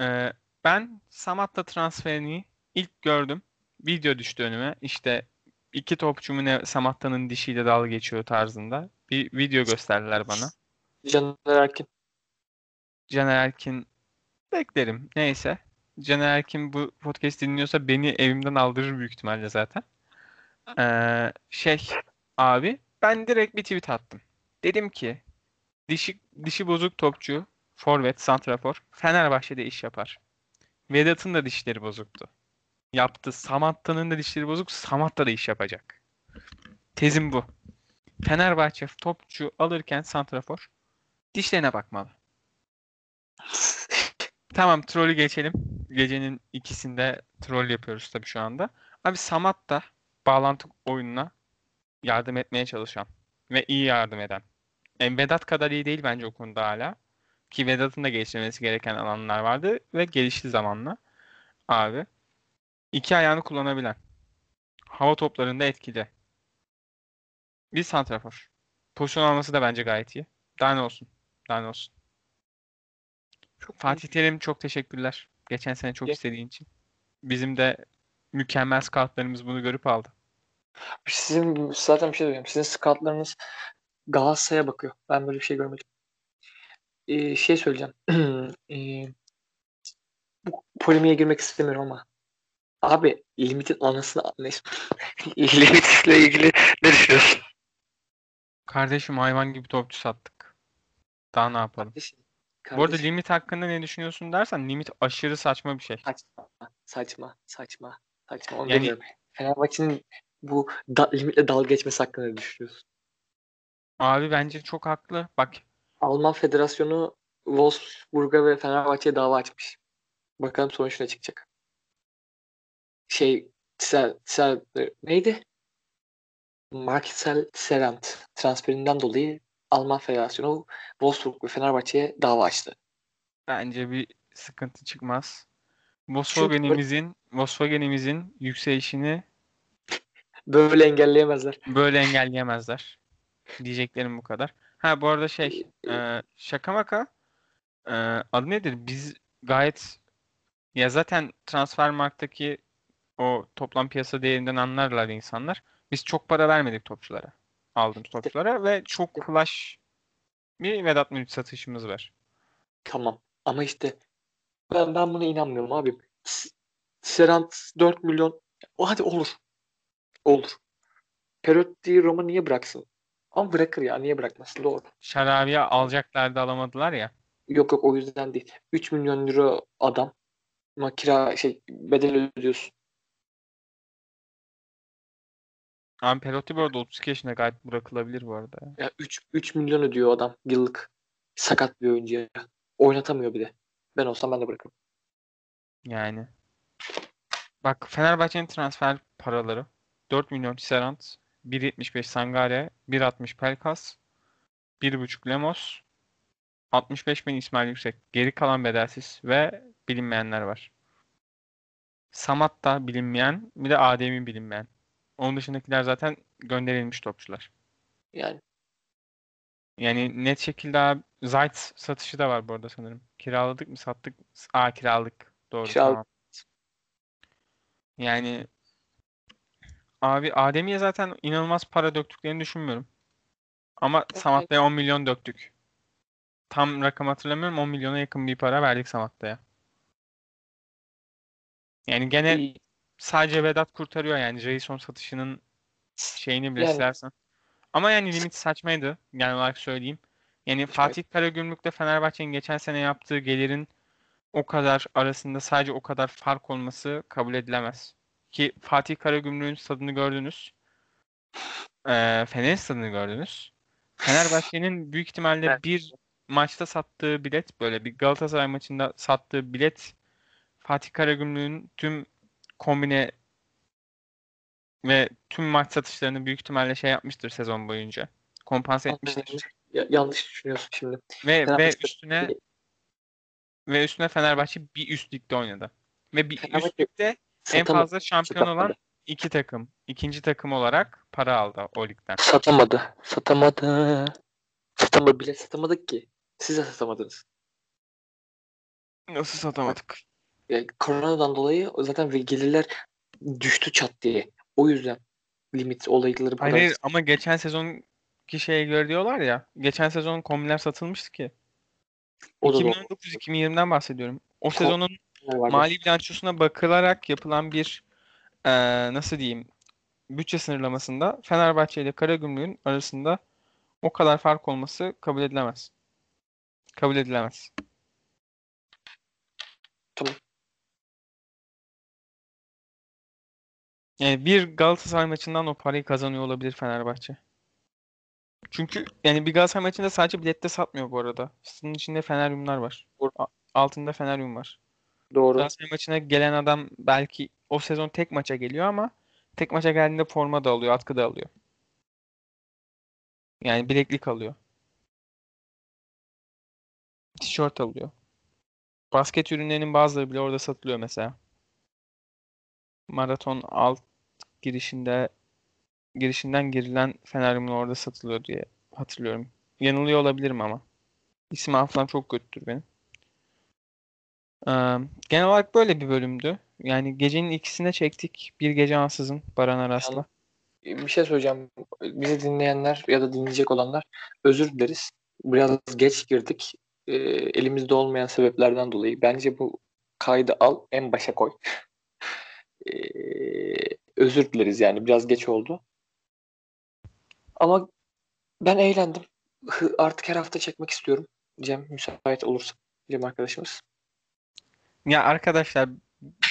e, ben Samat'la transferini ilk gördüm. Video düştü önüme. İşte iki topçumu ne Samatta'nın dişiyle dalga geçiyor tarzında. Bir video gösterdiler bana. Caner Erkin. Caner Erkin beklerim. Neyse. Caner Erkin bu podcast dinliyorsa beni evimden aldırır büyük ihtimalle zaten. Ee, şey abi ben direkt bir tweet attım. Dedim ki dişi, dişi bozuk topçu forvet, santrafor Fenerbahçe'de iş yapar. Vedat'ın da dişleri bozuktu. Yaptı. Samatta'nın da dişleri bozuk. Samatta da iş yapacak. Tezim bu. Fenerbahçe topçu alırken santrafor dişlerine bakmalı. Tamam trolü geçelim. Gecenin ikisinde troll yapıyoruz tabii şu anda. Abi Samat da bağlantı oyununa yardım etmeye çalışan ve iyi yardım eden. E, Vedat kadar iyi değil bence o konuda hala. Ki Vedat'ın da geliştirmesi gereken alanlar vardı ve gelişti zamanla. Abi. iki ayağını kullanabilen. Hava toplarında etkili. Bir santrafor. Pozisyon alması da bence gayet iyi. Daha ne olsun? Ne olsun? Çok Fatih Terim çok teşekkürler. Geçen sene çok Ge- istediğin için. Bizim de mükemmel scoutlarımız bunu görüp aldı. Sizin zaten bir şey söyleyeyim. Sizin scoutlarınız Galatasaray'a bakıyor. Ben böyle bir şey görmedim. Ee, şey söyleyeceğim. <clears throat> ee, bu polemiğe girmek istemiyorum ama abi limitin anasını neyse. <laughs> limitle ilgili ne düşünüyorsun? Kardeşim hayvan gibi topçu sattık. Daha ne yapalım? Kardeşim, Bu arada kardeşim, limit hakkında ne düşünüyorsun dersen limit aşırı saçma bir şey. saçma, saçma, saçma, saçma. Onu Yani- demiyorum. Fenerbahçe'nin bu da, limitle dalga geçmesi hakkında ne düşünüyorsun? Abi bence çok haklı. Bak Alman Federasyonu Wolfsburg'a ve Fenerbahçe'ye dava açmış. Bakalım sonuç ne çıkacak. Şey, Tisser, Tisser, neydi? Marcel Serrand transferinden dolayı Alman Federasyonu Wolfsburg ve Fenerbahçe'ye dava açtı. bence bir sıkıntı çıkmaz. Volkswagen'imizin Volkswagen'imizin yükselişini Böyle engelleyemezler. böyle engelleyemezler. Diyeceklerim bu kadar. Ha bu arada şey e, şaka maka e, adı nedir? Biz gayet ya zaten Transfermarkt'taki o toplam piyasa değerinden anlarlar insanlar. Biz çok para vermedik topçulara. Aldığımız topçulara ve çok flash bir Vedat Muriç satışımız var. Tamam. Ama işte ben ben buna inanmıyorum abi. S- Serrand 4 milyon. O hadi olur. Olur. Perotti'yi Roma niye bıraksın? Ama bırakır ya. Niye bırakmasın? Doğru. Şarabi'ye alacaklardı alamadılar ya. Yok yok o yüzden değil. 3 milyon euro adam kira şey bedel ödüyorsun. Abi Perotti bu arada 32 yaşında gayet bırakılabilir bu arada. ya. Ya 3 3 milyon ödüyor adam yıllık. Sakat bir oyuncuya. Oynatamıyor bir de. Ben olsam ben de bırakırım. Yani. Bak Fenerbahçe'nin transfer paraları 4 milyon Tisserand, 1.75 Sangare, 1.60 Pelkas, 1.5 Lemos, 65 bin İsmail Yüksek. Geri kalan bedelsiz ve bilinmeyenler var. Samat da bilinmeyen, bir de Adem'i bilinmeyen. Onun dışındakiler zaten gönderilmiş topçular. Yani Yani net şekilde abi Zayt satışı da var bu arada sanırım. Kiraladık mı sattık? Aa kiraladık. Doğru Kiraladık. tamam. Yani abi Adem'iye zaten inanılmaz para döktüklerini düşünmüyorum. Ama Samatta'ya 10 milyon döktük. Tam rakam hatırlamıyorum. 10 milyona yakın bir para verdik Samatta'ya. Yani gene. Sadece Vedat kurtarıyor yani Jason satışının şeyini bile Yani- silersen. Ama yani limit saçmaydı genel olarak söyleyeyim. Yani Fatih Karagümrük'te Fenerbahçe'nin geçen sene yaptığı gelirin o kadar arasında sadece o kadar fark olması kabul edilemez. Ki Fatih Karagümrük'ün stadını gördünüz. Ee, Fener'in stadını gördünüz. Fenerbahçe'nin büyük ihtimalle Evet. bir maçta sattığı bilet böyle bir Galatasaray maçında sattığı bilet Fatih Karagümrük'ün tüm kombine ve tüm maç satışlarını büyük ihtimalle şey yapmıştır sezon boyunca. Kompanse etmiştir. Ya- yanlış düşünüyorsun şimdi. Ve ve üstüne ve üstüne Fenerbahçe bir üst ligde oynadı. Ve bir üst Fenerbahçe ligde en fazla şampiyon olan iki takım. ikinci takım olarak para aldı o ligden. Satamadı. Satamadı. Satamadı bile satamadık ki. Siz de satamadınız. Nasıl satamadık? Ya, koronadan dolayı zaten gelirler düştü çat diye. O yüzden limit olayları Hayır, kadar. hayır ama geçen sezonki şeye göre diyorlar ya. Geçen sezon kombiler satılmıştı ki. O da doğru. 2019-2020'den bahsediyorum. O Ko- sezonun mali bilançosuna bakılarak yapılan bir eee, nasıl diyeyim bütçe sınırlamasında Fenerbahçe ile Karagümrük'ün arasında o kadar fark olması kabul edilemez. Kabul edilemez. Tamam. Yani bir Galatasaray maçından o parayı kazanıyor olabilir Fenerbahçe. Çünkü yani bir Galatasaray maçında sadece bilette satmıyor bu arada. Bunun içinde Feneryumlar var. Altında Feneryum var. Doğru. Galatasaray maçına gelen adam belki o sezon tek maça geliyor ama tek maça geldiğinde forma da alıyor, atkı da alıyor. Yani bileklik alıyor. Tişört alıyor. Basket ürünlerinin bazıları bile orada satılıyor mesela. Maraton alt girişinde girişinden girilen Feneryum'un orada satılıyor diye hatırlıyorum. Yanılıyor olabilirim ama. İsim hafızam çok kötüdür benim. Ee, genel olarak böyle bir bölümdü. Yani gecenin ikisine çektik. Bir gece ansızın Baran Aras'la. Bir şey söyleyeceğim. Bizi dinleyenler ya da dinleyecek olanlar özür dileriz. Biraz geç girdik. Ee, elimizde olmayan sebeplerden dolayı. Bence bu kaydı al en başa koy. Ee, özür dileriz yani. Biraz geç oldu. Ama ben eğlendim. Artık her hafta çekmek istiyorum. Cem müsait olursa. Cem arkadaşımız. Ya arkadaşlar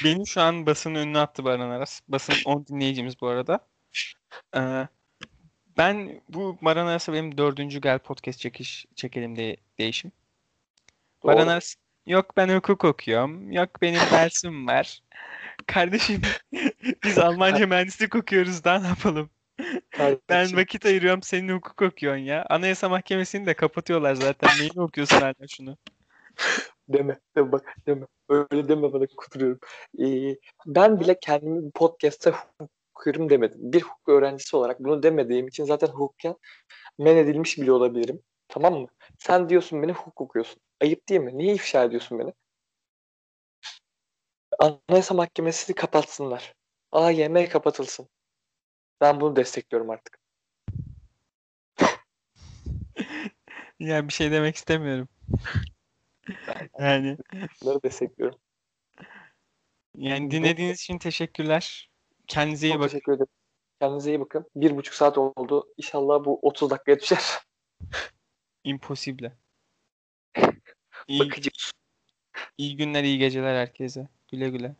beni şu an basın önüne attı Baran Aras. Basın 10 dinleyicimiz bu arada. Ee, ben bu Baran Aras'a benim dördüncü Gel Podcast çekiş çekelim diye değişim. Baran Doğru. Aras yok ben hukuk okuyorum. Yok benim dersim var. Kardeşim <laughs> biz Almanca mühendislik okuyoruz daha ne yapalım? Ben Kardeşim, vakit ayırıyorum senin hukuk okuyorsun ya. Anayasa Mahkemesi'ni de kapatıyorlar zaten. <laughs> Neyini okuyorsun hala şunu? Deme, deme bak deme. Öyle deme bana kuduruyorum. Ee, ben bile kendimi podcast'ta hukuk okuyorum demedim. Bir hukuk öğrencisi olarak bunu demediğim için zaten hukuken men edilmiş bile olabilirim. Tamam mı? Sen diyorsun beni hukuk okuyorsun. Ayıp değil mi? Niye ifşa ediyorsun beni? Anayasa Mahkemesi kapatsınlar. AYM kapatılsın. Ben bunu destekliyorum artık. <laughs> Ya bir şey demek istemiyorum. Yani Bunları destekliyorum. yani dinlediğiniz için teşekkürler. Kendinize iyi Çok bakın. teşekkür ederim. Kendinize iyi bakın. Bir buçuk saat oldu. İnşallah bu 30 dakikaya düşer. <laughs> Impossible. <laughs> İyi, iyi günler, iyi geceler herkese. Güle güle.